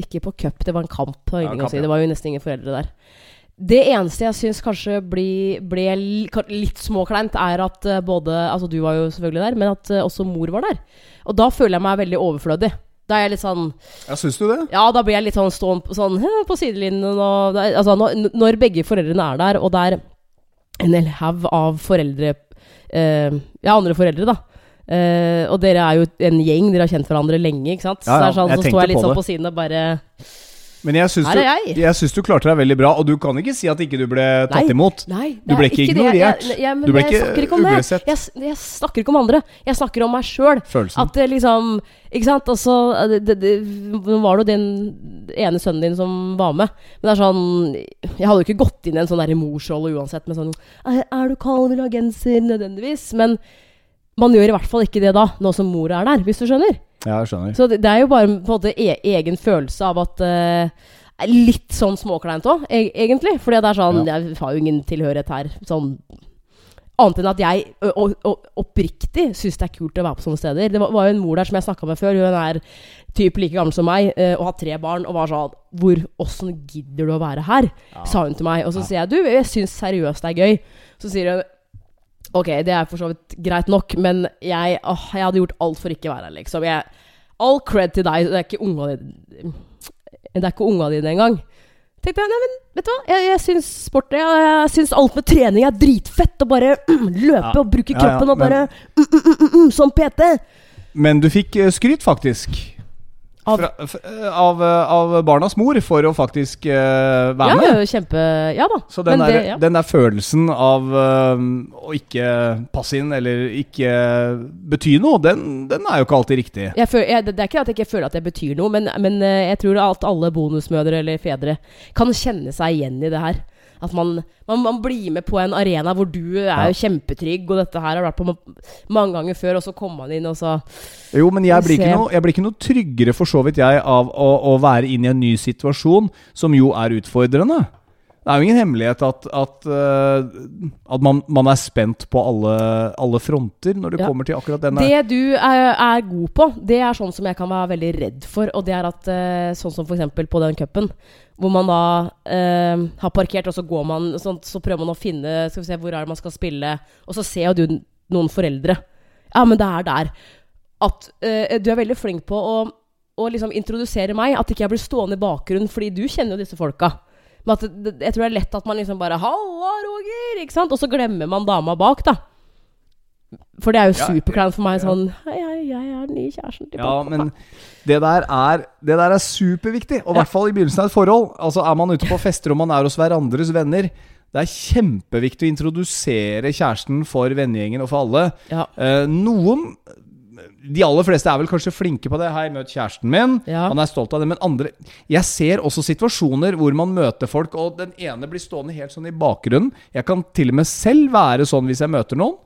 Ikke på cup, det var en kamp. Ja, kamp, si. ja. det var jo nesten ingen foreldre der. Det eneste jeg syns kanskje ble, ble litt småkleint, er at eh, både Altså, du var jo selvfølgelig der, men at eh, også mor var der. Og da føler jeg meg veldig overflødig. Da er jeg litt sånn Ja, syns du det? Ja, da blir jeg litt sånn stående på, sånn, på sidelinjen og Altså, når, når begge foreldrene er der, og det er en hel haug av foreldre eh, Ja, andre foreldre, da. Eh, og dere er jo en gjeng, dere har kjent hverandre lenge, ikke sant? Ja, ja, så, det er sånn, så står jeg litt på sånn på siden og bare Men jeg syns du, jeg. syns du klarte deg veldig bra, og du kan ikke si at ikke du ble tatt Nei. imot. Nei, Du ble ikke ignorert. Jeg, jeg, Du ble ikke ikke uglesett. Jeg, jeg snakker ikke om andre. Jeg snakker om meg sjøl. At det liksom Ikke sant? Altså det, det, var det jo den ene sønnen din som var med. Men det er sånn Jeg hadde jo ikke gått inn i en sånn morsrolle uansett med sånn er du kald, vil du ha genser? Nødvendigvis. Men man gjør i hvert fall ikke det da, nå som mor er der, hvis du skjønner. Ja, jeg skjønner. Så det, det er jo bare på en måte e egen følelse av at uh, Litt sånn småkleint òg, e egentlig. Fordi det er sånn Jeg har jo ingen tilhørighet her. Sånn Annet enn at jeg og, og, oppriktig syns det er kult å være på sånne steder. Det var, var jo en mor der som jeg snakka med før. Hun er typ like gammel som meg og har tre barn. Og var sånn Hvor Åssen gidder du å være her? sa hun til meg. Og så sier jeg du, jeg syns seriøst det er gøy. Så sier hun Ok, det er for så vidt greit nok, men jeg, åh, jeg hadde gjort alt for ikke å være her, liksom. Jeg, all cred til deg. Det er ikke unga dine Det er ikke unga dine engang. Tenkte jeg, nei, men vet du hva? Jeg, jeg syns sport Jeg, jeg syns alt med trening er dritfett. Å bare løpe Ja. og bruke kroppen og bare mm, mm, mm, mm, mm, Som PT. Men du fikk eh, skryt, faktisk. Av- Fra, f, eh, av, eh, av barnas mor for å faktisk uh, være Ja, med. ja, kjempe Ja da. Så den der, det- ja. den der følelsen av uh, å ikke passe inn eller ikke bety noe, den, den er jo ikke alltid riktig. Jeg føler, jeg, det er ikke at jeg ikke føler at det betyr noe, men, men jeg tror at alle bonusmødre eller fedre kan kjenne seg igjen i det her. At man, man, man blir med på en arena hvor du er Ja. jo kjempetrygg, og dette her har vært på mange ganger før, og så kommer man inn, og så Jo, men jeg blir, ikke noe, jeg blir ikke noe tryggere for så vidt jeg av å, å være inne i en ny situasjon, som jo er utfordrende. Det er jo ingen hemmelighet at, at, eh, at man, man er spent på alle, alle fronter når det Ja. kommer til akkurat denne Det du er, er god på, det er sånn som jeg kan være veldig redd for. Og det er at eh, sånn som f.eks. på den cupen, hvor man da eh, har parkert, og så går man sånn, Så prøver man å finne Skal vi se, hvor er det man skal spille? Og så ser jo du noen foreldre. Ja, men det er der. At eh, du er veldig flink på å, å liksom introdusere meg. At ikke jeg blir stående i bakgrunnen, fordi du kjenner jo disse folka. Men at jeg tror det er lett at man liksom bare 'Halla, Roger!' Ikke sant? Og så glemmer man dama bak, da. For det er jo Ja, superkleint for meg ja. sånn Hei, hei, jeg er den nye kjæresten til Ja, men det der er, det der er superviktig. Og i Ja. hvert fall i begynnelsen av et forhold. Altså Er man ute på fester og man er hos hverandres venner, det er kjempeviktig å introdusere kjæresten for vennegjengen og for alle. Ja. Eh, noen De aller fleste er vel kanskje flinke på det. 'Hei, møt kjæresten min.' Ja. Han er stolt av det. Men andre Jeg ser også situasjoner hvor man møter folk, og den ene blir stående helt sånn i bakgrunnen. Jeg kan til og med selv være sånn hvis jeg møter noen.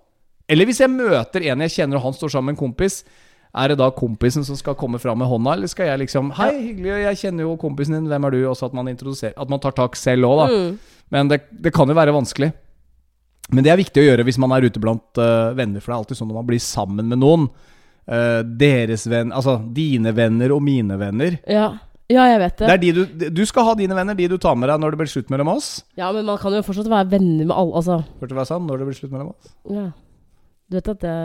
Eller hvis jeg møter en jeg kjenner, og han står sammen med en kompis. Er det da kompisen som skal komme fram med hånda, eller skal jeg liksom 'Hei, hyggelig, jeg kjenner jo kompisen din, hvem er du?' Også at man At man tar tak selv òg, da. Mm. Men det, det kan jo være vanskelig. Men det er viktig å gjøre hvis man er ute blant uh, venner, for det er alltid sånn når man blir sammen med noen. Eh, deres venn Altså dine venner og mine venner. Ja. ja, jeg vet det. Det er de du, du skal ha dine venner, de du tar med deg når det blir slutt mellom oss. Ja, men man kan jo fortsatt være venner med alle. Altså, Hørte du hva jeg sa? Når det blir slutt mellom oss. ja. Du vet at det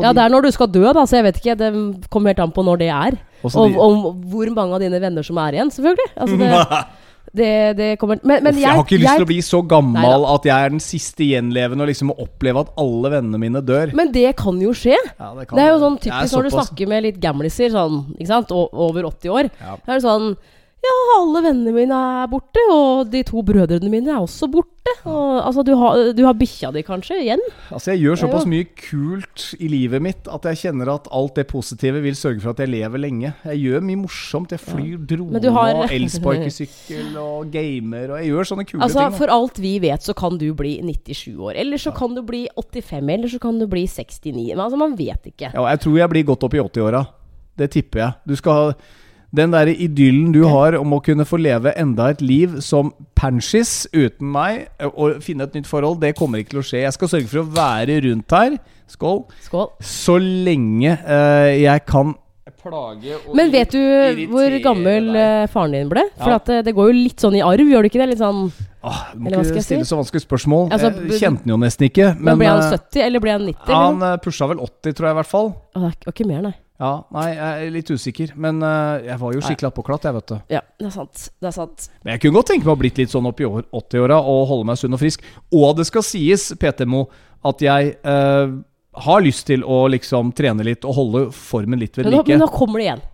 Ja, det er når du skal dø, da, så jeg vet ikke. Det kommer helt an på når det er. Også Og de- om hvor mange av dine venner som er igjen, selvfølgelig. Altså, det, *laughs* det, det kommer Men, men Uff, jeg, jeg har ikke lyst til å bli så gammel at jeg er den siste gjenlevende og liksom oppleve at alle vennene mine dør. Men det kan jo skje. Ja, kan Det er jo sånn typisk når du snakker med litt gamliser, sånn, ikke sant, o over 80 år. Ja. Da er det sånn Ja, alle vennene mine er borte, og de to brødrene mine er også borte. Og, altså, du har, du har bikkja di kanskje igjen? Altså Jeg gjør såpass mye kult i livet mitt at jeg kjenner at alt det positive vil sørge for at jeg lever lenge. Jeg gjør mye morsomt. Jeg flyr drone har- og elsparkesykkel og gamer, og jeg gjør sånne kule Altså, ting. da. For alt vi vet, så kan du bli 97 år. Eller så kan du bli 85, eller så kan du bli 69. Men altså, man vet ikke. Ja, jeg tror jeg blir godt opp i 80-åra. Det tipper jeg. Du skal ha den derre idyllen du har om å kunne få leve enda et liv som panchis uten meg, og finne et nytt forhold, det kommer ikke til å skje. Jeg skal sørge for å være rundt her, skål, Skål. så lenge uh, jeg kan plage og Men vet du hvor gammel deg. eh, faren din ble? For Ja. at det, det går jo litt sånn i arv, gjør det ikke det? Litt sånn Åh, du må Eller ikke stille si? så vanskelige spørsmål. Altså, jeg kjente den jo nesten ikke. Men, Men, ble han eh, 70, eller ble han 90? ja, han eh, pusha vel 80, tror jeg i hvert fall. Og det er ikke- ikke mer, nei. Ja, Nei, jeg er litt usikker. Men uh, jeg var jo skikkelig attpåklatt, jeg, vet du. Ja, det er sant. Det er sant. Men jeg kunne godt tenke meg å blitt litt sånn opp i 80-åra og holde meg sunn og frisk. Og det skal sies, PT-mo, at jeg uh, har lyst til å liksom trene litt og holde formen litt ved like. men nå kommer det igjen.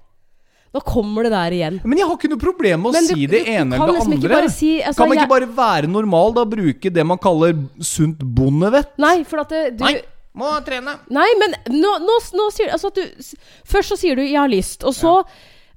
Nå kommer det der igjen. Men jeg har ikke noe problem med å du- si det ene eller det liksom andre. si- altså, kan man jeg- ikke bare være normal, da? Bruke det man kaller sunt bondevett? Nei, for at det, du Nei, må trene. Nei, men nå, nå, nå sier altså at du Først så sier du 'jeg har lyst', og så,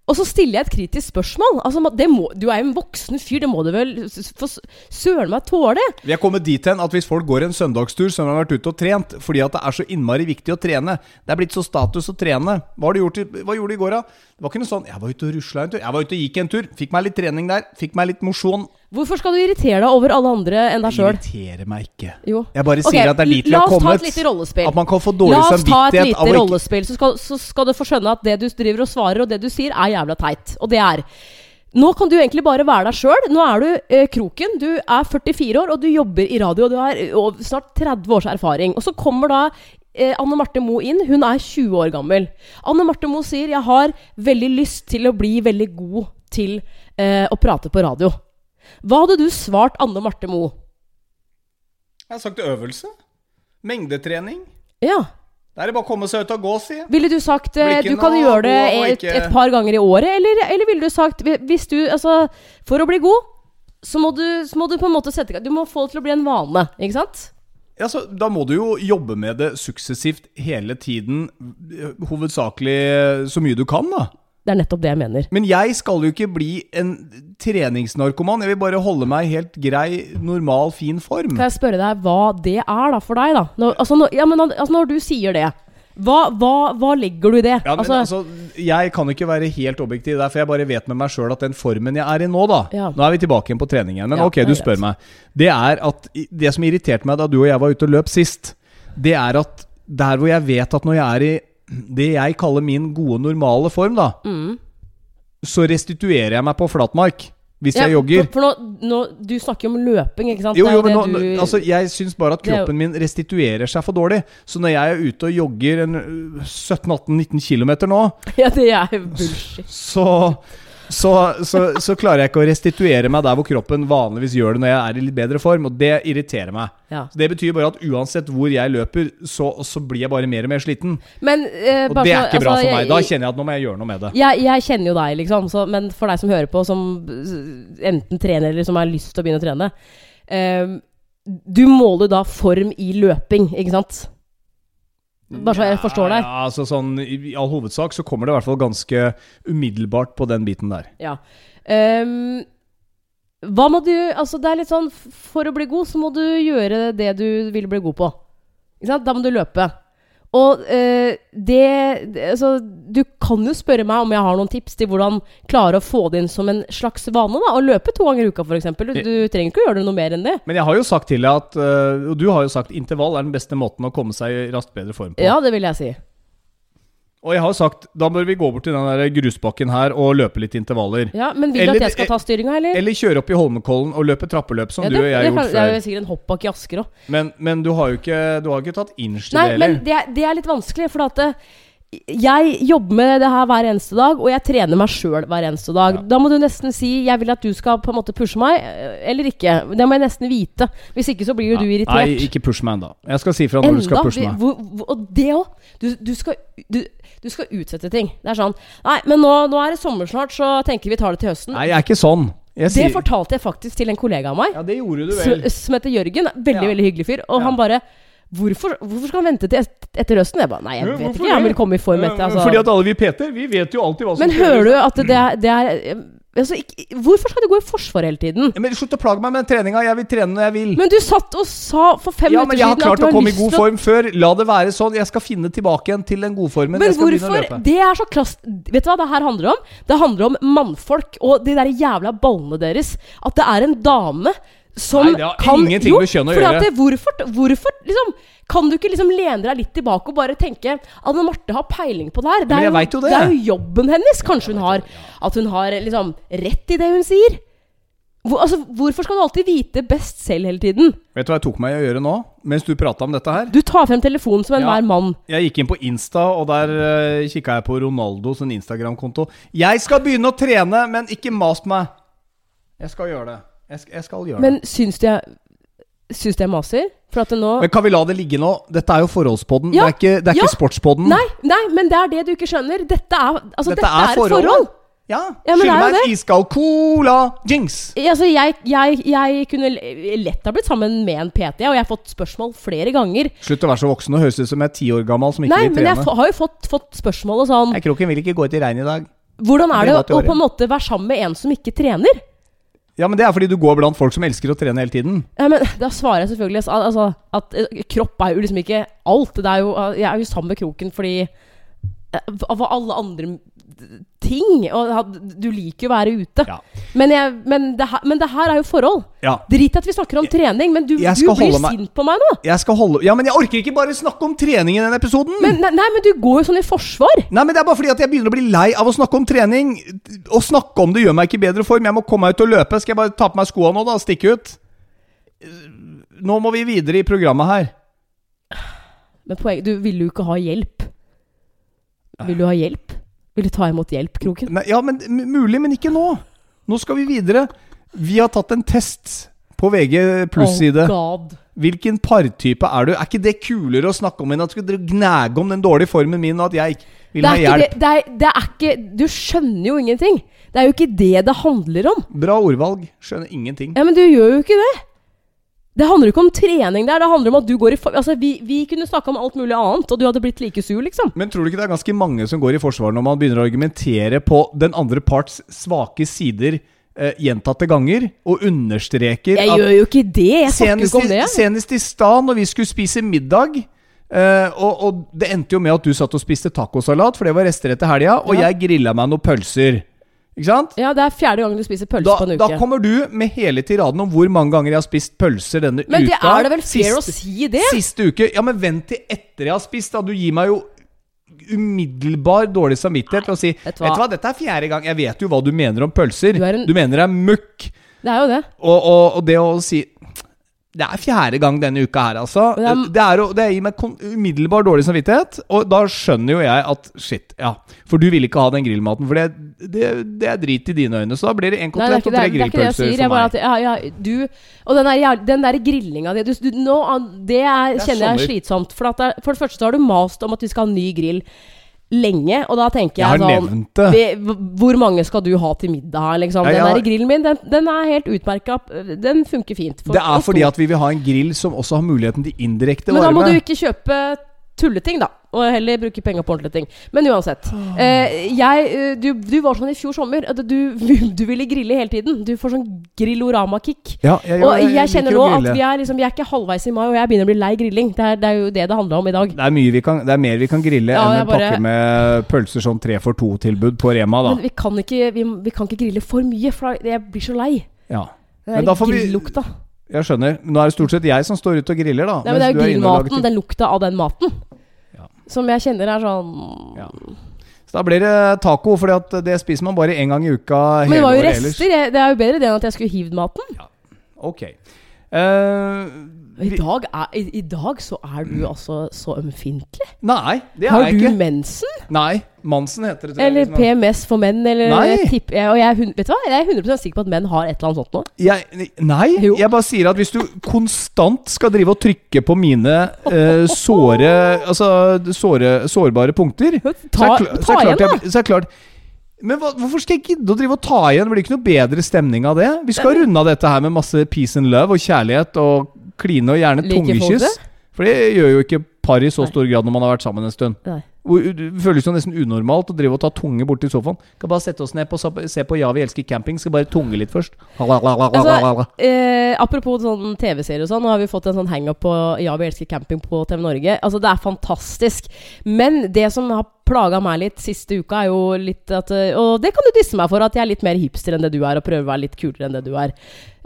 og så stiller jeg et kritisk spørsmål. Altså, det må, du er jo en voksen fyr, det må du vel s- søren meg tåle? Vi er kommet dit hen at hvis folk går en søndagstur, som har vært ute og trent fordi at det er så innmari viktig å trene. Det er blitt så status å trene. Hva, har du gjort, i- hva gjorde du i går, da? Det var ikke noe sånn 'Jeg var ute og rusla en tur'. Jeg var ute og gikk en tur. Fikk meg litt trening der. Fikk meg litt mosjon. Hvorfor skal du irritere deg over alle andre enn deg sjøl? Irriterer meg ikke. Jo. Jeg bare sier sier at det er dit vi la oss ta et lite rollespill. At man kan få dårlig La oss ta et lite rollespill, så skal, så skal du få skjønne at det du driver og svarer, og det du sier, er jævla teit. Og det er Nå kan du egentlig bare være deg sjøl. Nå er du eh, Kroken. Du er 44 år, og du jobber i radio. Og du har og snart 30 års erfaring. Og så kommer da eh, Anne Marte Moe inn. Hun er 20 år gammel. Anne Marte Moe sier 'Jeg har veldig lyst til å bli veldig god til eh, å prate på radio'. Hva hadde du svart Anne Marte Moe? Jeg har sagt øvelse. Mengdetrening. Ja. Det er bare å komme seg ut og gå, jeg. Ville du sagt Blikken du kan gjøre det et, et par ganger i året, eller, eller ville du sagt hvi- Hvis du Altså, for å bli god, så må du, så må du på en måte sette Du må få det til å bli en vane, ikke sant? Ja, så Da må du jo jobbe med det suksessivt hele tiden. Hovedsakelig så mye du kan, da. Det er nettopp det jeg mener. Men jeg skal jo ikke bli en treningsnarkoman. Jeg vil bare holde meg i helt grei, normal, fin form. Kan jeg spørre deg hva det er da for deg, da? Når, altså, når, ja, men, altså, når du sier det, Hva, hva, hva legger du i det? Ja, men altså, altså, Jeg kan ikke være helt objektiv der, for jeg bare vet med meg sjøl at den formen jeg er i nå, da Ja. Nå er vi tilbake igjen på trening igjen, men Ja, ok, du spør meg. Det er at Det som irriterte meg da du og jeg var ute og løp sist, det er at der hvor jeg vet at når jeg er i det jeg kaller min gode, normale form, da, mm. så restituerer jeg meg på flatmark. Hvis Ja, jeg jogger. For, for nå, nå, du snakker jo om løping, ikke sant? Jo, jo, men nå, du- altså, jeg syns bare at kroppen min restituerer seg for dårlig. Så når jeg er ute og jogger øh, 17-18-19 km nå, *laughs* Ja, det er bullshit. så, så, så, så klarer jeg ikke å restituere meg der hvor kroppen vanligvis gjør det når jeg er i litt bedre form, og det irriterer meg. Ja. Så Det betyr bare at uansett hvor jeg løper, så, så blir jeg bare mer og mer sliten. Men eh, Og det er ikke bra altså, for meg. Da kjenner jeg at nå må jeg gjøre noe med det. jeg, jeg kjenner jo deg, liksom, så, men for deg som hører på, som enten trener eller som har lyst til å begynne å trene eh, Du måler da form i løping, ikke sant? Bare så jeg forstår deg. Ja, altså sånn, I all hovedsak så kommer det i hvert fall ganske umiddelbart på den biten der. Ja. Um, hva må du Altså, det er litt sånn For å bli god, så må du gjøre det du vil bli god på. Ikke sant? Da må du løpe. Og eh, det, det Altså, du kan jo spørre meg om jeg har noen tips til hvordan klare å få det inn som en slags vane. da Å løpe to ganger i uka, f.eks. Du, du trenger ikke å gjøre det noe mer enn det. Men jeg har jo sagt til deg at øh, Og du har jo sagt intervall er den beste måten å komme seg i raskt bedre form på. Ja, det vil jeg si. Og jeg har sagt da bør vi gå bort til den der grusbakken her og løpe litt intervaller. Ja, Men vil du Eller- at jeg skal ta styringa, eller? Eller kjøre opp i Holmenkollen og løpe trappeløp, som Ja, du og jeg har gjort før. det er jo sikkert en hoppbakke i Asker òg. Men, men du har jo ikke, du har ikke tatt inch til Nei, det men det, er- det er litt vanskelig, for at eh, jeg jobber med det her hver eneste dag, og jeg trener meg sjøl hver eneste dag. Ja. Da må du nesten si 'jeg vil at du skal på en måte pushe meg', eh, eller ikke. Det må jeg nesten vite. Hvis ikke så blir jo du irritert. Nei, ikke push meg ennå. Jeg skal si fra når du skal pushe meg. hvor, hvor, og det òg. Du, du, skal, du, du skal utsette ting. Det er sånn Nei, men nå, nå er det sommer snart, så tenker vi tar det til høsten. Nei, jeg er ikke sånn. Jeg det sier fortalte jeg faktisk til en kollega av meg. Ja, det gjorde du vel. Som som heter Jørgen. Veldig, Ja. veldig hyggelig fyr. Og Ja. han bare Hvorfor, hvorfor skal han vente til et, etter høsten? Jeg bare Nei, jeg vet hvorfor ikke. Han vil komme i form etter. Altså. Fordi at alle vi Peter, vi vet jo alltid hva som Men hører du at det er, det er altså, ikke, Hvorfor skal du gå i forsvar hele tiden? Ja, Men Slutt å plage meg med den treninga. Jeg vil trene når jeg vil. Men du satt og sa for fem ja, men minutter jeg har siden at klart du å har komme i god til å form før. La det være sånn. Jeg skal finne tilbake igjen til den godformen. Men jeg å hvorfor? Det er så klass... Vet du hva det her handler om? Det handler om mannfolk og de der jævla ballene deres. At det er en dame som Nei, det har kan ingenting med kjønn å gjøre. Det, hvorfor, hvorfor liksom Kan du ikke liksom lene deg litt tilbake og bare tenke Anne Marte har peiling på det her? Det er, jo, jo det. det er jo jobben hennes. Kanskje hun har At hun har liksom rett i det hun sier. Hvor, altså, hvorfor skal du alltid vite best selv hele tiden? Vet du hva jeg tok meg i å gjøre nå, mens du prata om dette her? Du tar frem telefonen som enhver Ja. mann. Jeg gikk inn på Insta, og der uh, kikka jeg på Ronaldos Instagram-konto. Jeg skal begynne å trene, men ikke mas meg. Jeg skal gjøre det. Jeg jeg skal gjøre det. Men syns du jeg Syns du jeg maser? For at det nå Men kan vi la det ligge nå? Dette er jo forholdspodden. Ja, Det er ikke, det er ja. ikke sportspodden. Nei, nei, men det er det du ikke skjønner. Dette er, altså, Dette dette er er, et forhold. Ja, Ja, Skyld meg en iskald cola. Jinx. Altså, jeg, jeg, jeg kunne lett ha blitt sammen med en PT, og jeg har fått spørsmål flere ganger. Slutt å være så voksen og høres ut som jeg er ti år gammel som ikke Nei, vil men jeg har jo fått, fått spørsmål og sånn Nei, Kroken vil ikke gå ut i regn i dag. Hvordan er det det å på en måte være sammen med en som ikke trener? Ja, men det er fordi du går blant folk som elsker å trene hele tiden. Ja, men Da svarer jeg selvfølgelig altså, at eh, kropp er jo liksom ikke alt. Det er jo, jeg er jo sammen med kroken fordi hva Av alle andre ting. Og du liker jo å være ute. Ja. Men, jeg, men, det her, men det her er jo forhold. Ja. Drit i at vi snakker om trening, men du, du blir sint på meg nå. Jeg skal holde Ja, men jeg orker ikke bare snakke om trening i den episoden! Men, nei, nei, men du går jo sånn i forsvar. Nei, men Det er bare fordi at jeg begynner å bli lei av å snakke om trening. Å snakke om det gjør meg ikke i bedre form. Jeg må komme meg ut og løpe. Skal jeg bare ta på meg skoa nå, da? Stikke ut? Nå må vi videre i programmet her. Men poeng, du vil jo ikke ha hjelp. Vil du ha hjelp? Vil du ta imot hjelp, Kroken? Nei, ja, men mulig, men ikke nå. Nå skal vi videre. Vi har tatt en test på VG pluss-side. Oh. Hvilken partype er du? Er ikke det kulere å snakke om enn at skal gnage om den dårlige formen min, og at jeg ikke vil ha hjelp? det, det, er, det er ikke Du skjønner jo ingenting. Det er jo ikke det det handler om. Bra ordvalg. Skjønner ingenting. Ja, Men du gjør jo ikke det. Det handler jo ikke om trening der. Det handler om at du går i for... Altså, vi, vi kunne snakka om alt mulig annet, og du hadde blitt like sur, liksom. Men tror du ikke det er ganske mange som går i forsvar når man begynner å argumentere på den andre parts svake sider eh, gjentatte ganger, og understreker Jeg at gjør jo ikke det. Jeg snakker ikke om det. senest i stad, når vi skulle spise middag Uh, og, og det endte jo med at du satt og spiste tacosalat, for det var rester etter helga, og Ja. jeg grilla meg noen pølser. Ikke sant? Ja, det er fjerde gang du spiser pølse Da, på en uke. da kommer du med hele tiraden om hvor mange ganger jeg har spist pølser denne Men det uka. er det vel fair å si det? Siste uke. Ja, men vent til etter jeg har spist, da. Du gir meg jo umiddelbar dårlig samvittighet til å si vet du hva? dette er fjerde gang. Jeg vet jo hva du mener om pølser. Du en- Du mener det er møkk. Det er jo det. Og, og, og det å si Det er fjerde gang denne uka her, altså. Det, er, det gir meg umiddelbar dårlig samvittighet. Og da skjønner jo jeg at shit, ja. For du vil ikke ha den grillmaten. For det, det, det er drit i dine øyne. Så da blir det én kotelett og tre er grillpølser. For meg. at, ja, ja, du, og den der, den der grillinga di du, du, nå, Det, er, er kjenner jeg er slitsomt. For, er- for det første har du mast om at vi skal ha ny grill lenge, og da tenker Jeg jeg, sånn vi, Hvor mange skal du ha til middag liksom? Ja, Den der grillen min, den, den er helt utmerka. Den funker fint. Det er fordi at vi vil ha en grill som også har muligheten til indirekte varme. Men da må du ikke kjøpe tulleting, da. Og heller bruke penger på ordentlige ting. Men uansett. Eh, jeg, eh, du, du var sånn i fjor sommer. At du, *laughs* du ville grille hele tiden. Du får sånn grillorama-kick. Ja, jeg, Og jeg, liker kjenner nå at vi er, liksom, vi er ikke halvveis i mai, og jeg begynner å bli lei grilling. Det er, det er jo det det handler om i dag. Det er, kan, det er mer vi kan grille Ja, enn en bare- pakke med pølser sånn tre for to-tilbud på Rema, da. Men vi kan ikke, vi, vi kan ikke grille for mye, for jeg blir så lei. Ja, Den Men der får vi- jeg skjønner. Nå er det stort sett jeg som står ute og griller, da. Nei, men det er jo grillmaten, den lukta av den maten. Som jeg kjenner er sånn Ja. Så da blir det taco, for det spiser man bare én gang i uka Men det var jo ellers. rester. Jeg, det er jo bedre det enn at jeg skulle hivd maten. Ja. Ok. Eh, I dag, er, i, I dag så er du altså så ømfintlig. nei, det Har er jeg du mensen? Nei, Mansen heter det. tror jeg, Eller liksom. PMS for menn? Eller Nei. jeg og jeg, vet du hva? jeg er 100 sikker på at menn har et eller annet sånt nå. Jeg, nei, Jo. jeg bare sier at hvis du konstant skal drive og trykke på mine eh, såre *laughs* Altså såre, sårbare punkter Ta, så er, så ta igjen, da! så er klart Men hva, hvorfor skal jeg gidde å drive og ta igjen? Det blir ikke noe bedre stemning av det. Vi skal runde av dette her med masse peace and love og kjærlighet og kline og gjerne Liker tungekyss. For det gjør jo ikke par i så stor grad når man har vært sammen en stund. Nei. Det føles jo nesten unormalt å drive og ta tunge borti sofaen. Skal bare sette oss ned på se på Ja, vi elsker camping. Skal bare tunge litt først. Altså, eh, apropos sånn TV-serie og sånn, nå har vi fått en sånn hangup på Ja, vi elsker camping på TV Norge. Altså, det er fantastisk. Men det som har plaga meg litt siste uka, er jo litt at eh, Og det kan du disse meg for, at jeg er litt mer hipster enn det du er, og prøver å være litt kulere enn det du er.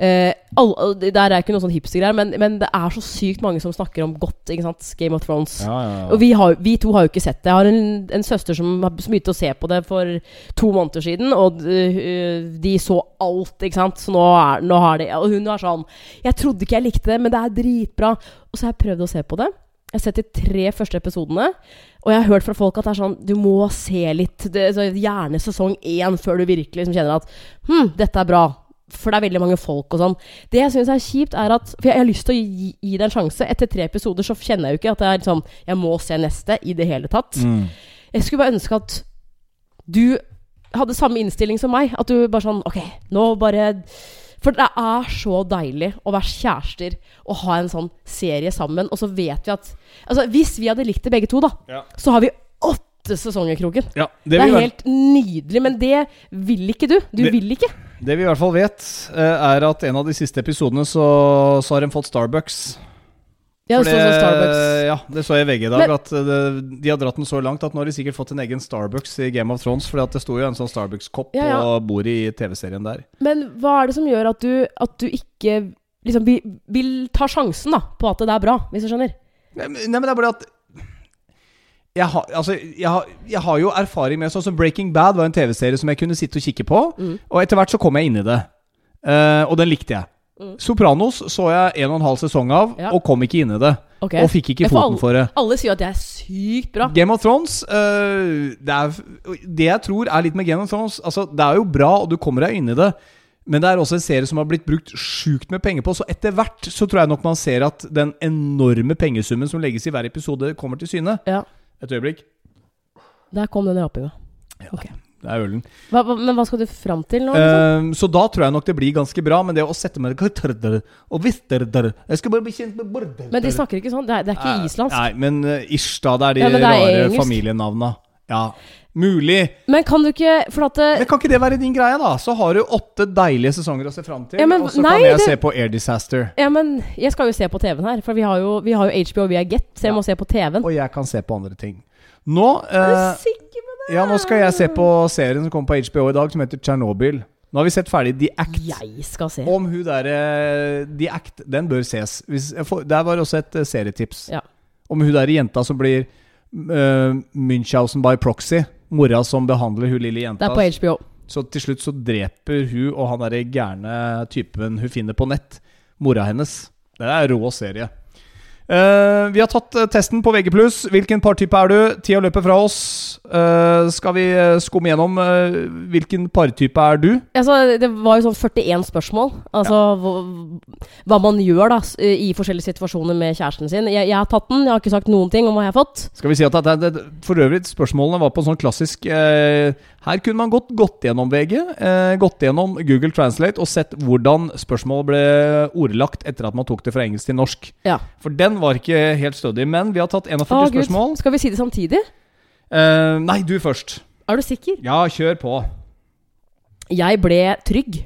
Eh, all, der er ikke noe sånn hipstergreier, men, men det er så sykt mange som snakker om godt, ikke sant? Game of Thrones. Ja, ja, ja. Og vi, har, vi to har jo ikke sett det. Jeg har en, en søster som begynte å se på det for to måneder siden, og øh, de så alt, ikke sant. Så nå, er, nå har de Og hun er sånn Jeg trodde ikke jeg likte det, men det er dritbra. Og så har jeg prøvd å se på det. Jeg har sett de tre første episodene. Og jeg har hørt fra folk at det er sånn Du må se litt. Det, så gjerne sesong én før du virkelig liksom kjenner at Hm, dette er bra. For det er veldig mange folk og sånn. Det jeg syns er kjipt, er at For jeg, jeg har lyst til å gi, gi det en sjanse. Etter tre episoder så kjenner jeg jo ikke at jeg, er liksom Jeg må se neste i det hele tatt. Mm. Jeg skulle bare ønske at du hadde samme innstilling som meg. At du bare sånn Ok, nå bare For det er så deilig å være kjærester og ha en sånn serie sammen, og så vet vi at Altså, hvis vi hadde likt det begge to, da, Ja. så har vi åtte sesonger, Kroken. Ja, Det, det, er helt nydelig, men det vil ikke du. Du Det- vil ikke. Det vi i hvert fall vet, eh, er at en av de siste episodene så, så har de fått Starbucks. Ja, det sånn Starbucks. Ja, det så jeg i VG i dag. Men- at eh, det, De har dratt den så langt at nå har de sikkert fått en egen Starbucks i Game of Thrones. Fordi at det sto jo en sånn Starbucks-kopp Ja, ja. på bordet i TV-serien der. Men hva er det som gjør at du, at du ikke liksom vil, vil ta sjansen da på at det er bra, hvis du skjønner? Nei, men det er bare at jeg har, altså, jeg, har, jeg har jo erfaring med sånn som Breaking Bad var en TV-serie som jeg kunne sitte og kikke på. Mm. Og etter hvert så kom jeg inn i det. Uh, og den likte jeg. Mm. Sopranos så jeg en og en halv sesong av, Ja. og kom ikke inn i det. Okay. Og fikk ikke foten for det. Alle sier at det er sykt bra. Game of Thrones uh, det, er, det jeg tror er litt med Game of Thrones Altså, Det er jo bra, og du kommer deg inn i det. Men det er også en serie som har blitt brukt sjukt med penger på. Så etter hvert så tror jeg nok man ser at den enorme pengesummen som legges i hver episode, kommer til syne. Ja. Et øyeblikk. Der kom den rapinga. Ok. Det er ølen. Hva, hva, men hva skal du fram til nå? Liksom? Uh, så da tror jeg nok det blir ganske bra. Men det å sette meg og Jeg skal bare bli kjent med border men de snakker ikke sånn. Det er, det er ikke islandsk. Nei, men uh, ish, da. Det er de Ja, det er rare familienavna. Ja. Mulig. Men kan du ikke For at det, Men kan ikke det være din greie, da? Så har du åtte deilige sesonger å se fram til. Ja, men og så nei, kan jeg det- se på Air Disaster. Ja, men jeg skal jo se på TV-en her. For vi har jo, vi har jo HBO via Get, så jeg Ja. må se på TV-en. Og jeg kan se på andre ting. Nå du eh, sikker på det? Ja, nå skal jeg se på serien som kommer på HBO i dag, som heter Tsjernobyl. Nå har vi sett ferdig The Act. Jeg skal se. Om hun derre The Act, den bør ses. Hvis får, der var også et eh, serietips. Ja. Om hun derre jenta som blir uh, Münchhausen by proxy. Mora som behandler hun lille jenta. Det er på HBO. Så til slutt så dreper hun og han derre gærne typen hun finner på nett, mora hennes. Det er rå serie. Eh, vi har tatt eh, testen på VG+. Hvilken partype er du? Tida løper fra oss. Uh, skal vi skumme gjennom uh, hvilken partype er du? Altså, det var jo sånn 41 spørsmål. Altså hva, hva man gjør da i forskjellige situasjoner med kjæresten sin. Jeg, jeg har tatt den, jeg har ikke sagt noen ting om hva jeg har fått. Skal vi si at det, det, For øvrig, spørsmålene var på sånn klassisk Her kunne man gått gått gjennom VG, gått gjennom Google Translate og sett hvordan spørsmål ble ordlagt etter at man tok det fra engelsk til norsk. Ja. For den var ikke helt stødig. Men vi har tatt 41 Å, Gud. spørsmål. Skal vi si det samtidig? Uh, nei, du først. Er du sikker? Ja, kjør på. Jeg ble trygg.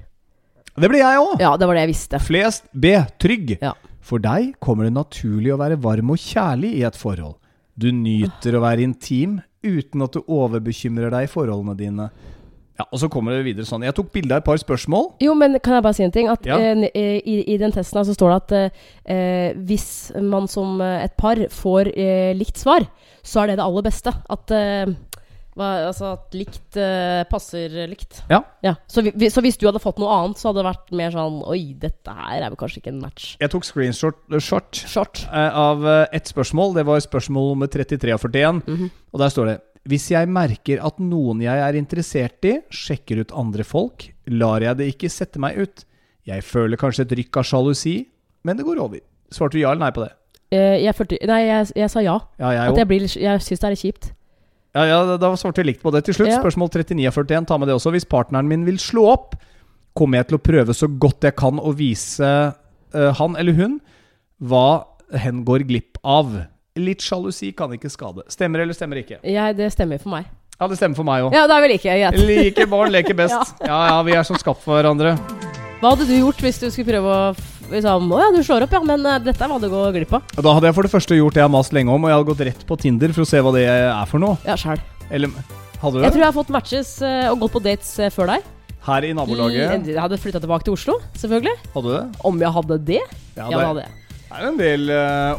Det ble jeg òg. Ja, det var det jeg visste. Flest B. Trygg. Ja. For deg kommer det naturlig å være varm og kjærlig i et forhold. Du nyter å være intim uten at du overbekymrer deg i forholdene dine. Ja, Og så kommer det videre sånn. Jeg tok bilde av et par spørsmål. Jo, men kan jeg bare si en ting? At Ja. eh, eh, i, I den testen så står det at eh, hvis man som eh, et par får eh, likt svar, så er det det aller beste. At, eh, hva, altså at likt eh, passer likt. Ja. Så, vi, så hvis du hadde fått noe annet, så hadde det vært mer sånn Oi, dette her er vel kanskje ikke en match. Jeg tok screenshot short, Short. eh, av eh, ett spørsmål. Det var spørsmål nummer 33 av 41. Mhm. Og der står det Hvis jeg merker at noen jeg er interessert i, sjekker ut andre folk, lar jeg det ikke sette meg ut. Jeg føler kanskje et rykk av sjalusi, men det går over. Svarte du ja eller nei på det? Eh, jeg, følte, nei, jeg, jeg sa ja. Ja, jeg At jeg, blir, jeg syns det er kjipt. Ja, ja, da- da svarte jeg likt på det til slutt. Ja. Spørsmål 39 av 41. Ta med det også. Hvis partneren min vil slå opp, kommer jeg til å prøve så godt jeg kan å vise uh, han eller hun hva hen går glipp av. Litt sjalusi kan ikke skade. Stemmer eller stemmer ikke? Ja, det stemmer for meg. Ja, det stemmer for meg òg. Ja, da er vi like. Greit. Like barn leker *laughs* best. Ja, ja, vi er som skapt for hverandre. Hva hadde du gjort hvis du skulle prøve å liksom, Å ja, du slår opp, ja, men dette er hva du gå glipp av. Da hadde jeg for det første gjort det jeg har mast lenge om, og jeg hadde gått rett på Tinder for å se hva det er for noe. Ja, sjæl. Eller hadde du Jeg tror jeg har fått matches eh, og gått på dates eh, før deg. Her i nabolaget? I- Jeg hadde flytta tilbake til Oslo, selvfølgelig. Hadde du det? Om jeg hadde det? Ja, Ja, det det hadde jeg. Er en del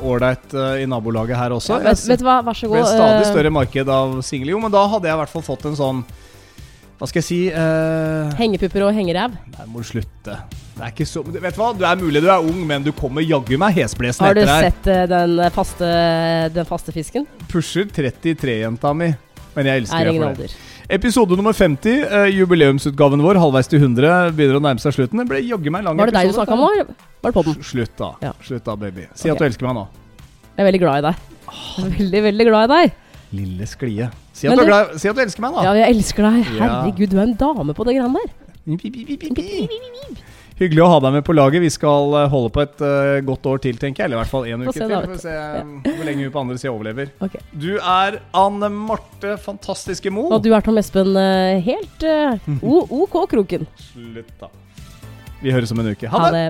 ålreit uh, uh, i nabolaget her også. Ja, vet, vet du hva, vær så Det god. ble stadig eh, større marked av single. Jo, men da hadde jeg i hvert fall fått en sånn Hva skal jeg si uh, Hengepupper og hengeræv. Nei, må du slutte. Det er ikke så Vet du hva, du er mulig du er ung, men du kommer jaggu meg hesblesende Har du sett eh, den faste, den faste fisken? Pusher 33-jenta mi. Men jeg elsker Er deg for det. Episode nummer 50, uh, jubileumsutgaven vår, halvveis til 100, begynner å nærme seg slutten. Det ble jaggu meg lang Var det deg du episode, snakka om nå? Var det podden? Slutt, da. Ja. Slutt da, baby. Si okay. at du elsker meg nå. Jeg er veldig glad i deg. Jeg er Veldig, veldig glad i deg. Lille sklie. Si at, du, glad, si at du elsker meg, da. Ja, jeg elsker deg. Herregud, du er en dame på det greiene der. Hyggelig å ha deg med på laget. Vi skal eh, holde på et uh, godt år til, tenker jeg. Eller i hvert fall én uke til. Vi får se eh, hvor lenge hun på andre sida overlever. Okay. Du er Anne Marte Fantastiske Mo. Og du er Tom Espen eh, helt *laughs* uh, OK Kroken. Slutt, da. Vi høres om en uke. Ha det.